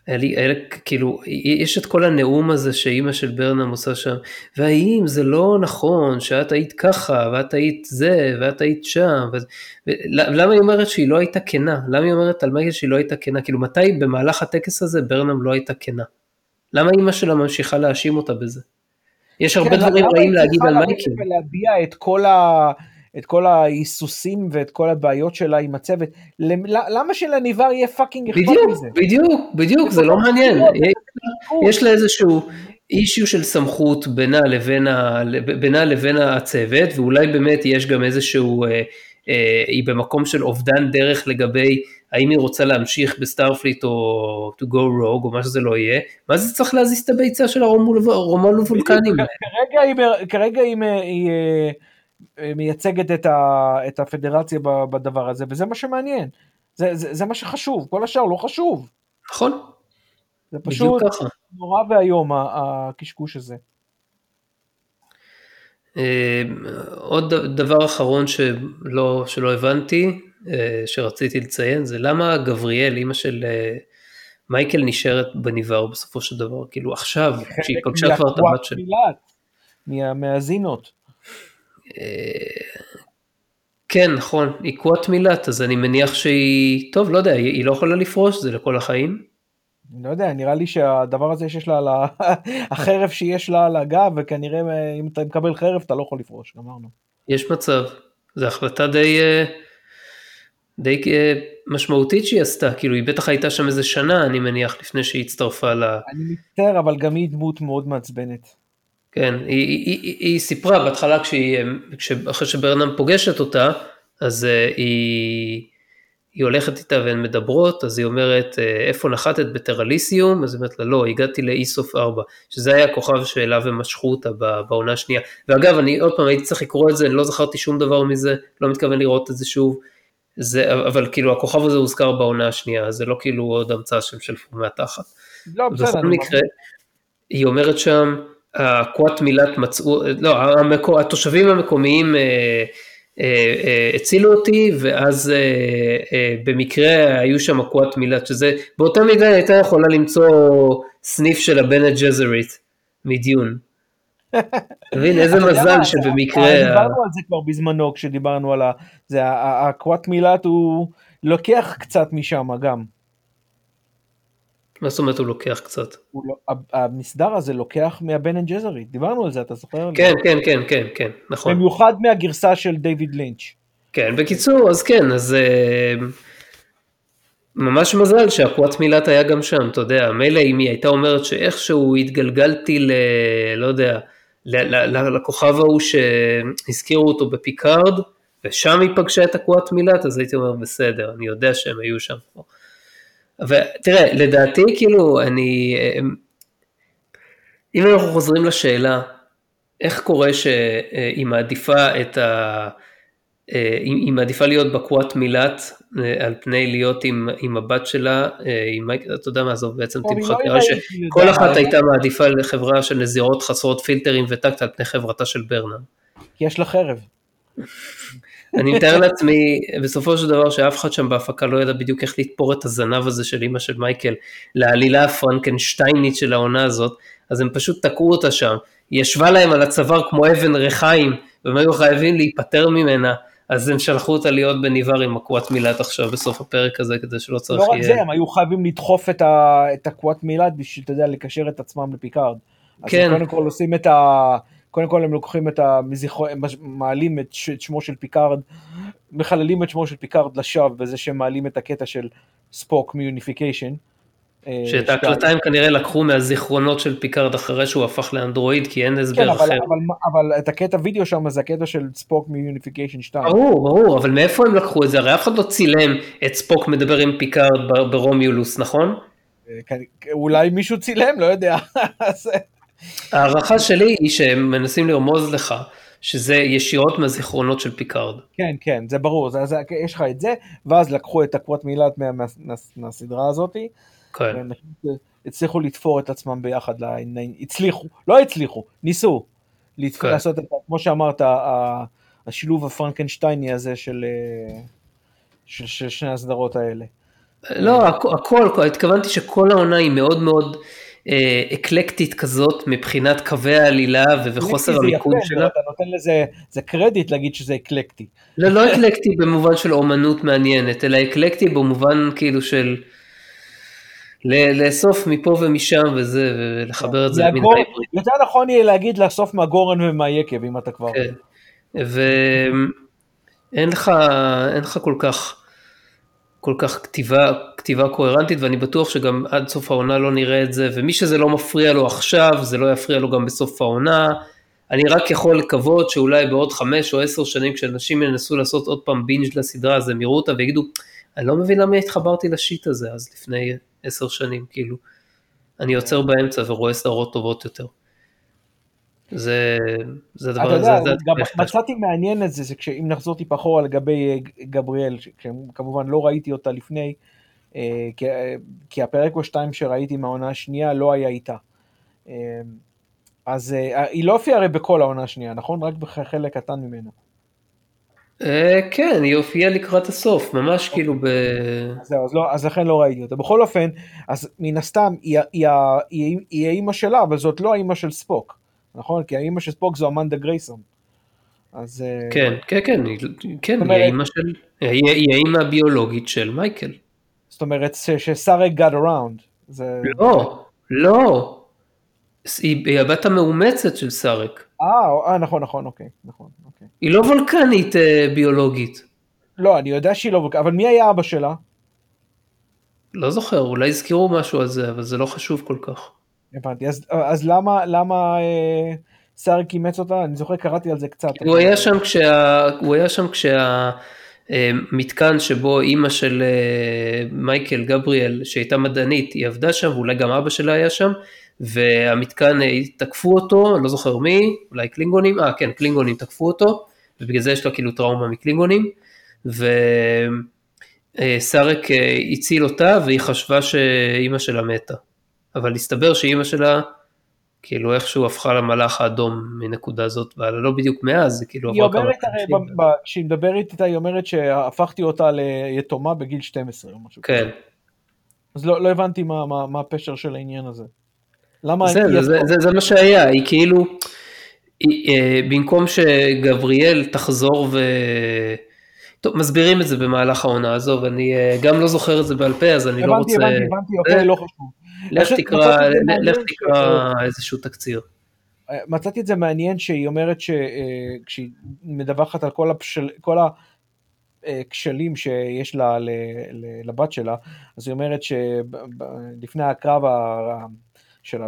היה לי, היה לי, כאילו, יש את כל הנאום הזה שאימא של ברנם עושה שם, והאם זה לא נכון שאת היית ככה, ואת היית זה, ואת היית שם, ו... למה היא אומרת שהיא לא הייתה כנה? למה היא אומרת על מייקל שהיא לא הייתה כנה? כאילו, מתי במהלך הטקס הזה ברנם לא הייתה כנה? למה אימא שלה ממשיכה להאשים אותה בזה? יש הרבה כן, דברים רעים להגיד על מייקל. ולהביע את כל ה... את כל ההיסוסים ואת כל הבעיות שלה עם הצוות, למה שלניבר יהיה fucking אכפת מזה? בדיוק, בדיוק, זה לא מעניין. יש לה איזשהו issue של סמכות בינה לבין, ה, בינה לבין הצוות, ואולי באמת יש גם איזשהו, אה, אה, היא במקום של אובדן דרך לגבי האם היא רוצה להמשיך בסטארפליט או to go rogue או מה שזה לא יהיה, מה זה צריך להזיז את הביצה של הרומולו וולקנים? כרגע היא... מייצגת את, ה, את הפדרציה בדבר הזה, וזה מה שמעניין. זה, זה, זה מה שחשוב, כל השאר לא חשוב. נכון. זה פשוט נורא ואיום הקשקוש הזה. אה, עוד דבר אחרון שלא, שלא הבנתי, אה, שרציתי לציין, זה למה גבריאל, אימא של אה, מייקל נשארת בניבר בסופו של דבר, כאילו עכשיו, כשהיא פגשה כבר את הבת שלי. מהזינות. כן, נכון, היא קוואט מילת, אז אני מניח שהיא, טוב, לא יודע, היא לא יכולה לפרוש, זה לכל החיים? לא יודע, נראה לי שהדבר הזה שיש לה, לה החרב שיש לה על הגב, וכנראה אם אתה מקבל חרב אתה לא יכול לפרוש, גמרנו. יש מצב, זו החלטה די, אה, די אה, משמעותית שהיא עשתה, כאילו היא בטח הייתה שם איזה שנה, אני מניח, לפני שהיא הצטרפה ל... אני מצטער, אבל גם היא דמות מאוד מעצבנת. כן, היא, היא, היא, היא סיפרה בהתחלה כשהיא, אחרי שברנם פוגשת אותה, אז uh, היא, היא הולכת איתה והן מדברות, אז היא אומרת, אה, איפה נחתת בטרליסיום? אז היא אומרת לה, לא, הגעתי לאיסוף 4, שזה היה הכוכב שאליו הם משכו אותה בעונה השנייה. ואגב, אני עוד פעם הייתי צריך לקרוא את זה, אני לא זכרתי שום דבר מזה, לא מתכוון לראות את זה שוב. זה, אבל כאילו הכוכב הזה הוזכר בעונה השנייה, זה לא כאילו עוד המצאה שם של פורמי התחת. לא, בסדר. בכל מקרה, היא אומרת שם, הקוואט מילת מצאו, לא, המקו, התושבים המקומיים אה, אה, אה, הצילו אותי, ואז במקרה היו שם הקוואט מילת, שזה באותה מידה הייתה יכולה למצוא סניף של הבנה ג'זרית מדיון. אתה מבין, איזה מזל שבמקרה... דיברנו על זה כבר בזמנו כשדיברנו על ה... זה, הקוואט מילת הוא לוקח קצת משם גם. מה זאת אומרת הוא לוקח קצת? לא, המסדר הזה לוקח מהבנה ג'זרית, דיברנו על זה, אתה זוכר? כן, כן, כן, כן, כן, נכון. במיוחד מהגרסה של דיוויד לינץ'. כן, בקיצור, אז כן, אז אה, ממש מזל שהקוואט מילת היה גם שם, אתה יודע, מילא אם היא הייתה אומרת שאיכשהו התגלגלתי ל... לא יודע, לכוכב ההוא שהזכירו אותו בפיקארד, ושם היא פגשה את הקוואט מילת, אז הייתי אומר, בסדר, אני יודע שהם היו שם. ותראה, לדעתי, כאילו, אני... אם אנחנו חוזרים לשאלה, איך קורה שהיא מעדיפה את ה... היא מעדיפה להיות בקוואט מילת על פני להיות עם, עם הבת שלה, עם מייק, אתה יודע מה, זו בעצם תמחק, לא נראה שכל אחת הייתה מעדיפה לחברה של נזירות חסרות פילטרים וטקט על פני חברתה של ברנם. כי יש לה חרב. אני מתאר לעצמי בסופו של דבר שאף אחד שם בהפקה לא ידע בדיוק איך לתפור את הזנב הזה של אימא של מייקל לעלילה הפרנקנשטיינית של העונה הזאת, אז הם פשוט תקעו אותה שם, היא ישבה להם על הצוואר כמו אבן ריחיים, והם היו חייבים להיפטר ממנה, אז הם שלחו אותה להיות בניבר עם הקוואט מילת עכשיו בסוף הפרק הזה, כדי שלא צריך לא יהיה... רק זה, הם היו חייבים לדחוף את, ה, את הקוואט מילת בשביל, אתה יודע, לקשר את עצמם לפיקארד. אז כן. הם קודם כל עושים את ה... קודם כל הם לוקחים את ה... מעלים את, ש- את שמו של פיקארד, מחללים את שמו של פיקארד לשווא בזה שהם מעלים את הקטע של ספוק מ Unification. אה, שאת ההקלטה הם כנראה לקחו מהזיכרונות של פיקארד אחרי שהוא הפך לאנדרואיד, כי אין כן, הסבר אבל, אחר. אבל, אבל את הקטע וידאו שם זה הקטע של ספוק מ Unification 2. ברור, ברור, אבל מאיפה הם לקחו את זה? הרי אף אחד לא צילם את ספוק מדבר עם פיקארד ברומולוס, נכון? אה, אולי מישהו צילם, לא יודע. ההערכה שלי היא שהם מנסים לרמוז לך שזה ישירות מהזיכרונות של פיקארד. כן, כן, זה ברור, זה, זה, יש לך את זה, ואז לקחו את הקוואט מילת מה, מה, מה, מהסדרה הזאתי, כן. הצליחו לתפור את עצמם ביחד, לעניין- הצליחו, לא הצליחו, ניסו, לתפ- כן. לעשות את, כמו שאמרת, השילוב הפרנקנשטייני הזה של, אה, של, של שני הסדרות האלה. לא, הכ- הכל, הכל, התכוונתי שכל העונה היא מאוד מאוד אקלקטית כזאת מבחינת קווי העלילה וחוסר המיקוד שלה. אתה נותן לזה, זה קרדיט להגיד שזה אקלקטי. לא, לא אקלקטי במובן של אומנות מעניינת, אלא אקלקטי במובן כאילו של לאסוף מפה ומשם וזה, ולחבר את זה למין הייבריד. יותר נכון יהיה להגיד לאסוף מהגורן ומהיקב, אם אתה כבר... כן. ואין לך, לך כל כך, כל כך כתיבה, כתיבה קוהרנטית, ואני בטוח שגם עד סוף העונה לא נראה את זה, ומי שזה לא מפריע לו עכשיו, זה לא יפריע לו גם בסוף העונה. אני רק יכול לקוות שאולי בעוד חמש או עשר שנים, כשאנשים ינסו לעשות עוד פעם בינג' לסדרה, אז הם יראו אותה ויגידו, אני לא מבין למה התחברתי לשיט הזה אז לפני עשר שנים, כאילו. אני עוצר באמצע ורואה סדרות טובות יותר. זה, זה אתה דבר, יודע, זה, זה גם מצאתי מעניין את זה, זה כשאם נחזור טיפה אחורה לגבי אה, גבריאל, שכמובן לא ראיתי אותה לפני, אה, כי- אה, כי הפרק או שתיים שראיתי מהעונה השנייה לא היה איתה. אז היא לא הופיעה הרי בכל העונה השנייה, נכון? רק בחלק קטן ממנו. כן, היא הופיעה לקראת הסוף, ממש כאילו ב... זהו, אז, לא, אז לכן לא ראיתי אותה. בכל אופן, אז מן הסתם היא, היא, היא, היא, היא האימא שלה, אבל זאת לא האימא של ספוק, נכון? כי האימא של ספוק זו אמנדה גרייסון. אז... כן, כן, כן, כן, היא אומרת- האימא של... היא היא האימא הביולוגית של מייקל. זאת אומרת ש- שסארק got around. זה... לא, לא. היא היא הבת המאומצת של סארק. אה, אה, נכון, נכון, אוקיי, נכון, אוקיי. היא לא וולקנית אה, ביולוגית. לא, אני יודע שהיא לא... אבל מי היה אבא שלה? לא זוכר, אולי הזכירו משהו על זה, אבל זה לא חשוב כל כך. הבנתי. אז, אז למה, למה אה, סארק אימץ אותה? אני זוכר, קראתי על זה קצת. הוא היה שם כשה... הוא היה שם כשה... אה, מתקן שבו אימא של אה, מייקל גבריאל שהייתה מדענית היא עבדה שם ואולי גם אבא שלה היה שם והמתקן אה, תקפו אותו אני לא זוכר מי אולי קלינגונים אה כן קלינגונים תקפו אותו ובגלל זה יש לו כאילו טראומה מקלינגונים וסארק הציל אותה והיא חשבה שאימא שלה מתה אבל הסתבר שאימא שלה כאילו איכשהו הפכה למלאך האדום מנקודה זאת והלאה לא בדיוק מאז זה כאילו היא עבר כמה אומרת, חודשים. ב- ב- כשהיא מדברת איתה, היא אומרת שהפכתי אותה ליתומה בגיל 12 או משהו. כן. אז לא, לא הבנתי מה, מה, מה הפשר של העניין הזה. למה זה, היא זה, זה, זה, זה מה שהיה, היא כאילו, היא, אה, במקום שגבריאל תחזור ו... טוב, מסבירים את זה במהלך העונה הזו, ואני אה, גם לא זוכר את זה בעל פה, אז אני לא הבנתי, רוצה... הבנתי, הבנתי, אוקיי, לא חשוב. לך תקרא, לך תקרא איזשהו תקציר. מצאתי את זה מעניין שהיא אומרת שכשהיא מדווחת על כל, הפשל, כל הכשלים שיש לה לבת שלה, אז היא אומרת שלפני הקרב של,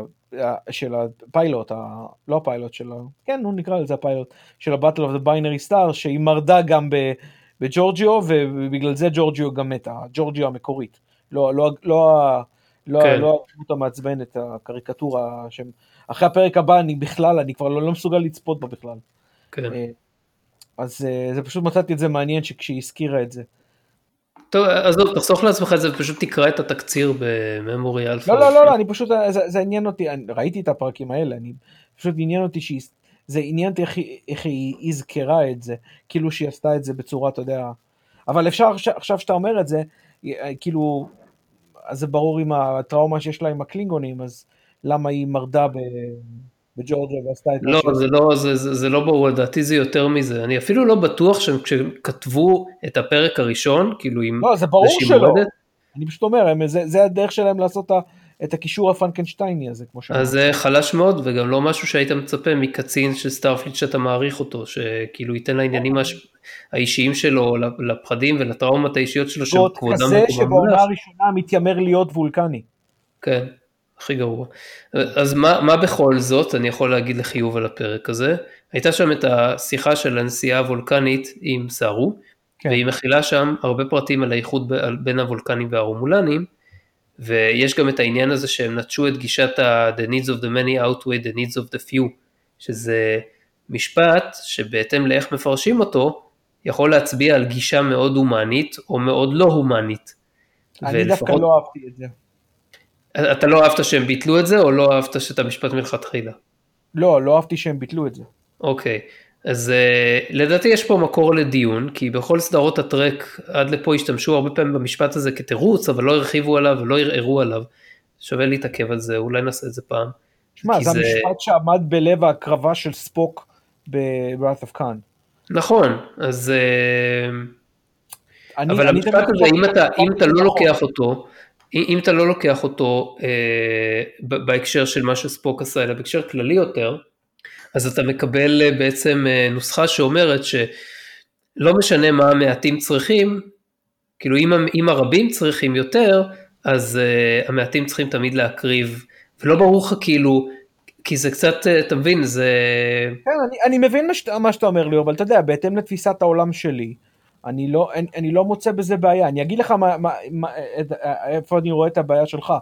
של הפיילוט, ה- לא הפיילוט של ה... כן, נו נקרא לזה הפיילוט, של ה-Battle of the Binary Star, שהיא מרדה גם ב- בג'ורג'יו, ובגלל זה ג'ורג'יו גם מתה, ג'ורג'יו המקורית. לא, לא, לא, לא, כן. לא הדמות המעצבנת, הקריקטורה, שהם... אחרי הפרק הבא אני בכלל, אני כבר לא, לא מסוגל לצפות בה בכלל. כן. אה, אז אה, זה פשוט מצאתי את זה מעניין שכשהיא הזכירה את זה. טוב, עזוב, תחסוך לעצמך את זה, פשוט תקרא את התקציר בממורי אלפא. לא, לא, לא, לא, אני פשוט, זה, זה עניין אותי, אני ראיתי את הפרקים האלה, אני פשוט עניין אותי שהיא, זה עניין אותי איך, איך היא יזכרה את זה, כאילו שהיא עשתה את זה בצורה, אתה יודע, אבל אפשר עכשיו, שאתה אומר את זה, אה, כאילו, אז זה ברור עם הטראומה שיש לה עם הקלינגונים, אז למה היא מרדה ב, בג'ורג'ו ועשתה את לא, זה לא, זה, זה, זה לא ברור, לדעתי זה יותר מזה. אני אפילו לא בטוח שהם כשכתבו את הפרק הראשון, כאילו עם... לא, זה ברור שלא. אני פשוט אומר, הם, זה, זה הדרך שלהם לעשות את הקישור הפרנקנשטייני הזה, כמו שאמרתי. אז זה חלש מאוד, וגם לא משהו שהיית מצפה מקצין של סטארפליט שאתה מעריך אותו, שכאילו ייתן לעניינים האישיים שלו, לפחדים ולטראומות האישיות שלו, של כבודם כזה שבעונה הראשונה מתיימר להיות וולקני. כן. הכי גרוע. אז מה, מה בכל זאת אני יכול להגיד לחיוב על הפרק הזה? הייתה שם את השיחה של הנסיעה הוולקנית עם סארו, כן. והיא מכילה שם הרבה פרטים על האיחוד בין הוולקנים והרומולנים, ויש גם את העניין הזה שהם נטשו את גישת ה- the needs of the many outweigh the needs of the few, שזה משפט שבהתאם לאיך מפרשים אותו, יכול להצביע על גישה מאוד הומנית או מאוד לא הומנית. אני ולפחות... דווקא לא אהבתי את זה. אתה לא אהבת שהם ביטלו את זה, או לא אהבת שאת המשפט מלכתחילה? לא, לא אהבתי שהם ביטלו את זה. אוקיי, אז uh, לדעתי יש פה מקור לדיון, כי בכל סדרות הטרק עד לפה השתמשו הרבה פעמים במשפט הזה כתירוץ, אבל לא הרחיבו עליו ולא ערערו עליו. שווה להתעכב על זה, אולי נעשה את זה פעם. שמע, זה, זה המשפט שעמד בלב ההקרבה של ספוק ב-Wrath of Khan. נכון, אז... Uh, אני, אבל אני המשפט הזה, אם אתה, אם אתה לא לוקח אותו, אם אתה לא לוקח אותו אה, בהקשר של מה שספוק עשה, אלא בהקשר כללי יותר, אז אתה מקבל אה, בעצם אה, נוסחה שאומרת שלא משנה מה המעטים צריכים, כאילו אם, אם הרבים צריכים יותר, אז אה, המעטים צריכים תמיד להקריב, ולא ברור לך כאילו, כי זה קצת, אה, אתה מבין, זה... כן, אני, אני מבין מה, שאת, מה שאתה אומר לי, אבל אתה יודע, בהתאם לתפיסת העולם שלי, אני לא, אני, אני לא מוצא בזה בעיה. אני אגיד לך מה, מה, מה, איפה אני רואה את הבעיה שלך.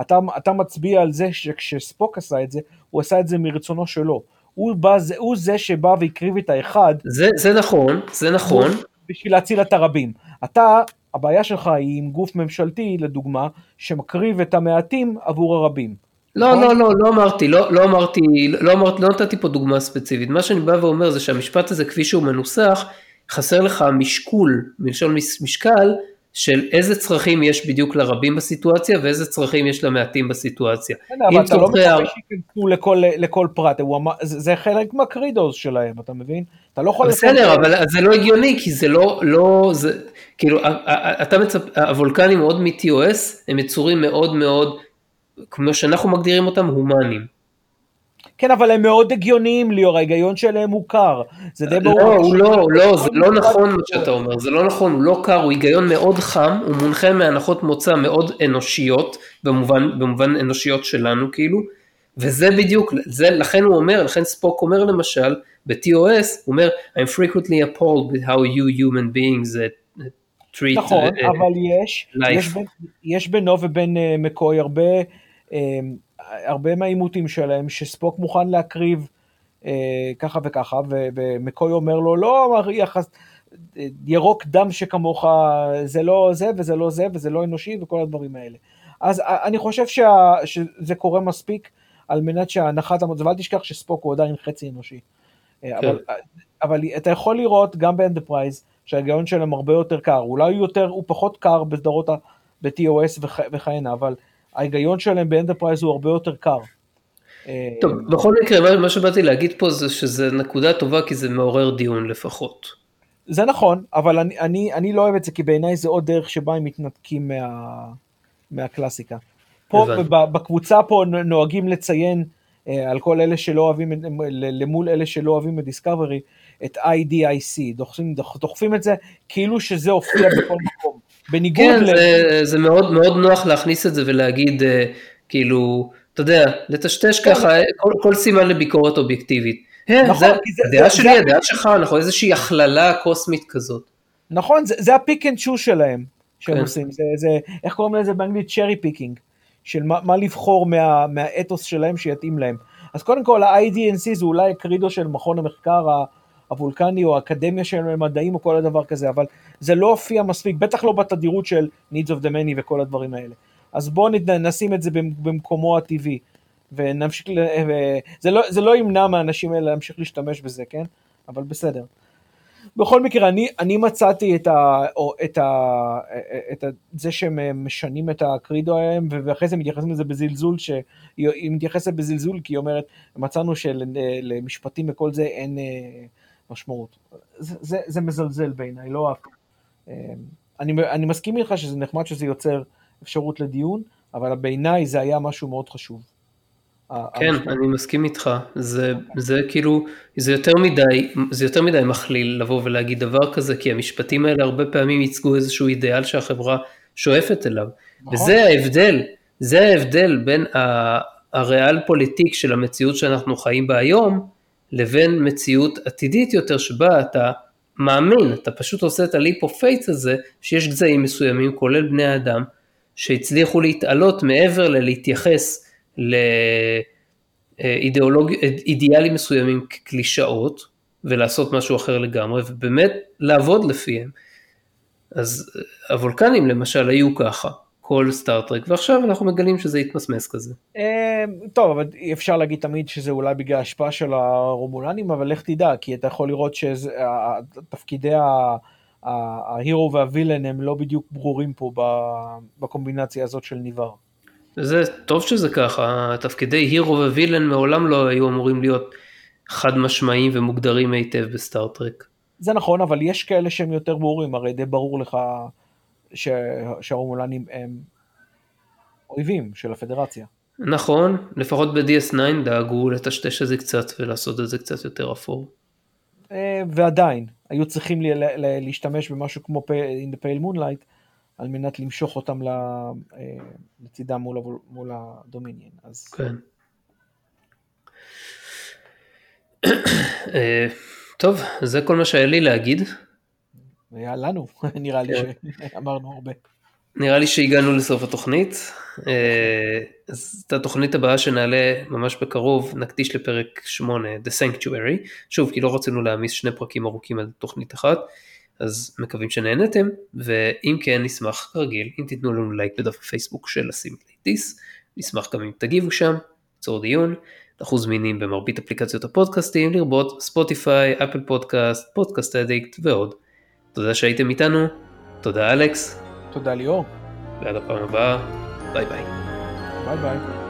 אתה, אתה מצביע על זה שכשספוק עשה את זה, הוא עשה את זה מרצונו שלו. הוא, בא, זה, הוא זה שבא והקריב את האחד. זה, זה נכון, זה נכון. בשביל להציל את הרבים. אתה, הבעיה שלך היא עם גוף ממשלתי, לדוגמה, שמקריב את המעטים עבור הרבים. לא, נכון? לא, לא, לא אמרתי, לא, לא אמרתי, לא אמרתי, לא נתתי פה דוגמה ספציפית. מה שאני בא ואומר זה שהמשפט הזה, כפי שהוא מנוסח, חסר לך משקול, מלשון משקל, של איזה צרכים יש בדיוק לרבים בסיטואציה ואיזה צרכים יש למעטים בסיטואציה. כן, אבל אתה לא מצפה שייכנסו לכל, לכל פרט, זה, זה חלק מהקרידוס שלהם, אתה מבין? אתה לא יכול... בסדר, אבל זה לא הגיוני, כי זה לא, לא, זה, כאילו, אתה מצפ... הוולקנים מאוד מ-TOS, הם יצורים מאוד מאוד, כמו שאנחנו מגדירים אותם, הומניים. כן, אבל הם מאוד הגיוניים ליאור, ההיגיון שלהם הוא קר. זה די ברור. לא, הוא לא, לא, זה לא נכון מה שאתה אומר, זה לא נכון, הוא לא קר, הוא היגיון מאוד חם, הוא מונחה מהנחות מוצא מאוד אנושיות, במובן, במובן אנושיות שלנו כאילו, וזה בדיוק, זה, לכן הוא אומר, לכן ספוק אומר למשל, ב-TOS, הוא אומר, I'm frequently appalled with how you human beings uh, treat נכון, uh, אבל יש, יש, בין, יש בינו ובין uh, מקוי הרבה... uh, הרבה מהעימותים שלהם, שספוק מוכן להקריב אה, ככה וככה, ומקוי אומר לו, לא, יחס, ירוק דם שכמוך, זה לא זה וזה לא זה וזה לא אנושי וכל הדברים האלה. אז אני חושב שה, שזה קורה מספיק על מנת שהנחת המוצא, ואל תשכח שספוק הוא עדיין חצי אנושי. אה, כן. אבל, אבל אתה יכול לראות גם באנטרפרייז שההיגיון שלהם הרבה יותר קר, אולי הוא יותר, הוא פחות קר בסדרות ב-TOS וכהנה, אבל ההיגיון שלהם באנטרפרייז הוא הרבה יותר קר. טוב, בכל מקרה, מה שבאתי להגיד פה זה שזה נקודה טובה כי זה מעורר דיון לפחות. זה נכון, אבל אני, אני, אני לא אוהב את זה כי בעיניי זה עוד דרך שבה הם מתנתקים מה, מהקלאסיקה. פה, בקבוצה פה נוהגים לציין אה, על כל אלה שלא אוהבים, למול אלה שלא אוהבים את דיסקאברי, את IDIC, דוחפים, דוחפים את זה כאילו שזה הופיע בכל מקום. בניגוד כן, ל... זה, זה מאוד מאוד נוח להכניס את זה ולהגיד, uh, כאילו, אתה יודע, לטשטש כן. ככה כל, כל סימן לביקורת אובייקטיבית. כן, נכון, זה, זה, הדעה זה, שלי, זה... הדעה שלך, אנחנו איזושהי הכללה קוסמית כזאת. נכון, זה, זה ה pick and choose שלהם, שהם כן. עושים, זה, זה, איך קוראים לזה באנגלית? cherry picking, של מה, מה לבחור מה, מהאתוס שלהם שיתאים להם. אז קודם כל ה-IDIC זה אולי הקרדו של מכון המחקר הוולקני או האקדמיה של המדעים או כל הדבר כזה, אבל זה לא הופיע מספיק, בטח לא בתדירות של needs of the many וכל הדברים האלה. אז בואו נשים את זה במקומו הטבעי, ונמשיך, זה לא, זה לא ימנע מהאנשים האלה להמשיך להשתמש בזה, כן? אבל בסדר. בכל מקרה, אני, אני מצאתי את, ה, או, את, ה, את ה, זה שהם משנים את הקרידו ההם, ואחרי זה מתייחסים לזה בזלזול, שהיא מתייחסת בזלזול, כי היא אומרת, מצאנו שלמשפטים וכל זה אין אה, משמעות. זה, זה, זה מזלזל בעיניי, לא אף. אה, אני, אני מסכים איתך שזה נחמד שזה יוצר אפשרות לדיון, אבל בעיניי זה היה משהו מאוד חשוב. כן, המשפט. אני מסכים איתך, זה, זה כאילו, זה יותר מדי, זה יותר מדי מכליל לבוא ולהגיד דבר כזה, כי המשפטים האלה הרבה פעמים ייצגו איזשהו אידיאל שהחברה שואפת אליו, נכון. וזה ההבדל, זה ההבדל בין הריאל פוליטיק של המציאות שאנחנו חיים בה היום, לבין מציאות עתידית יותר שבה אתה מאמין, אתה פשוט עושה את ה leap of faith הזה, שיש גזעים מסוימים, כולל בני האדם, שהצליחו להתעלות מעבר ללהתייחס לאידיאלים מסוימים כקלישאות, ולעשות משהו אחר לגמרי, ובאמת לעבוד לפיהם. אז הוולקנים למשל היו ככה, כל סטארט-טרק, ועכשיו אנחנו מגלים שזה התמסמס כזה. אה, טוב, אבל אפשר להגיד תמיד שזה אולי בגלל ההשפעה של הרומולנים, אבל לך תדע, כי אתה יכול לראות שתפקידי ההירו והווילן הם לא בדיוק ברורים פה בקומבינציה הזאת של ניבר. זה טוב שזה ככה, תפקידי הירו ווילן מעולם לא היו אמורים להיות חד משמעיים ומוגדרים היטב בסטארט-טרק. זה נכון, אבל יש כאלה שהם יותר ברורים, הרי די ברור לך ש... שהרומולנים הם אויבים של הפדרציה. נכון, לפחות ב-DS9 דאגו לטשטש את זה קצת ולעשות את זה קצת יותר אפור. אה, ועדיין, היו צריכים להשתמש במשהו כמו In the Pale Moonlight, על מנת למשוך אותם אה, לצידם מול, מול הדומיניאן. אז... כן. אה, טוב, זה כל מה שהיה לי להגיד. היה לנו, נראה לי כן. שאמרנו הרבה. נראה לי שהגענו לסוף התוכנית. אה, אז את התוכנית הבאה שנעלה ממש בקרוב נקדיש לפרק 8, The Sanctuary. שוב, כי לא רצינו להעמיס שני פרקים ארוכים על תוכנית אחת. אז מקווים שנהנתם, ואם כן נשמח כרגיל אם תיתנו לנו לייק בדף הפייסבוק של הסימפליטיס, נשמח גם אם תגיבו שם, צרו דיון, אנחנו זמינים במרבית אפליקציות הפודקאסטים, לרבות ספוטיפיי, אפל פודקאסט, פודקאסט אדיקט ועוד. תודה שהייתם איתנו, תודה אלכס. תודה ליאור. ועד הפעם הבאה, ביי ביי. ביי ביי.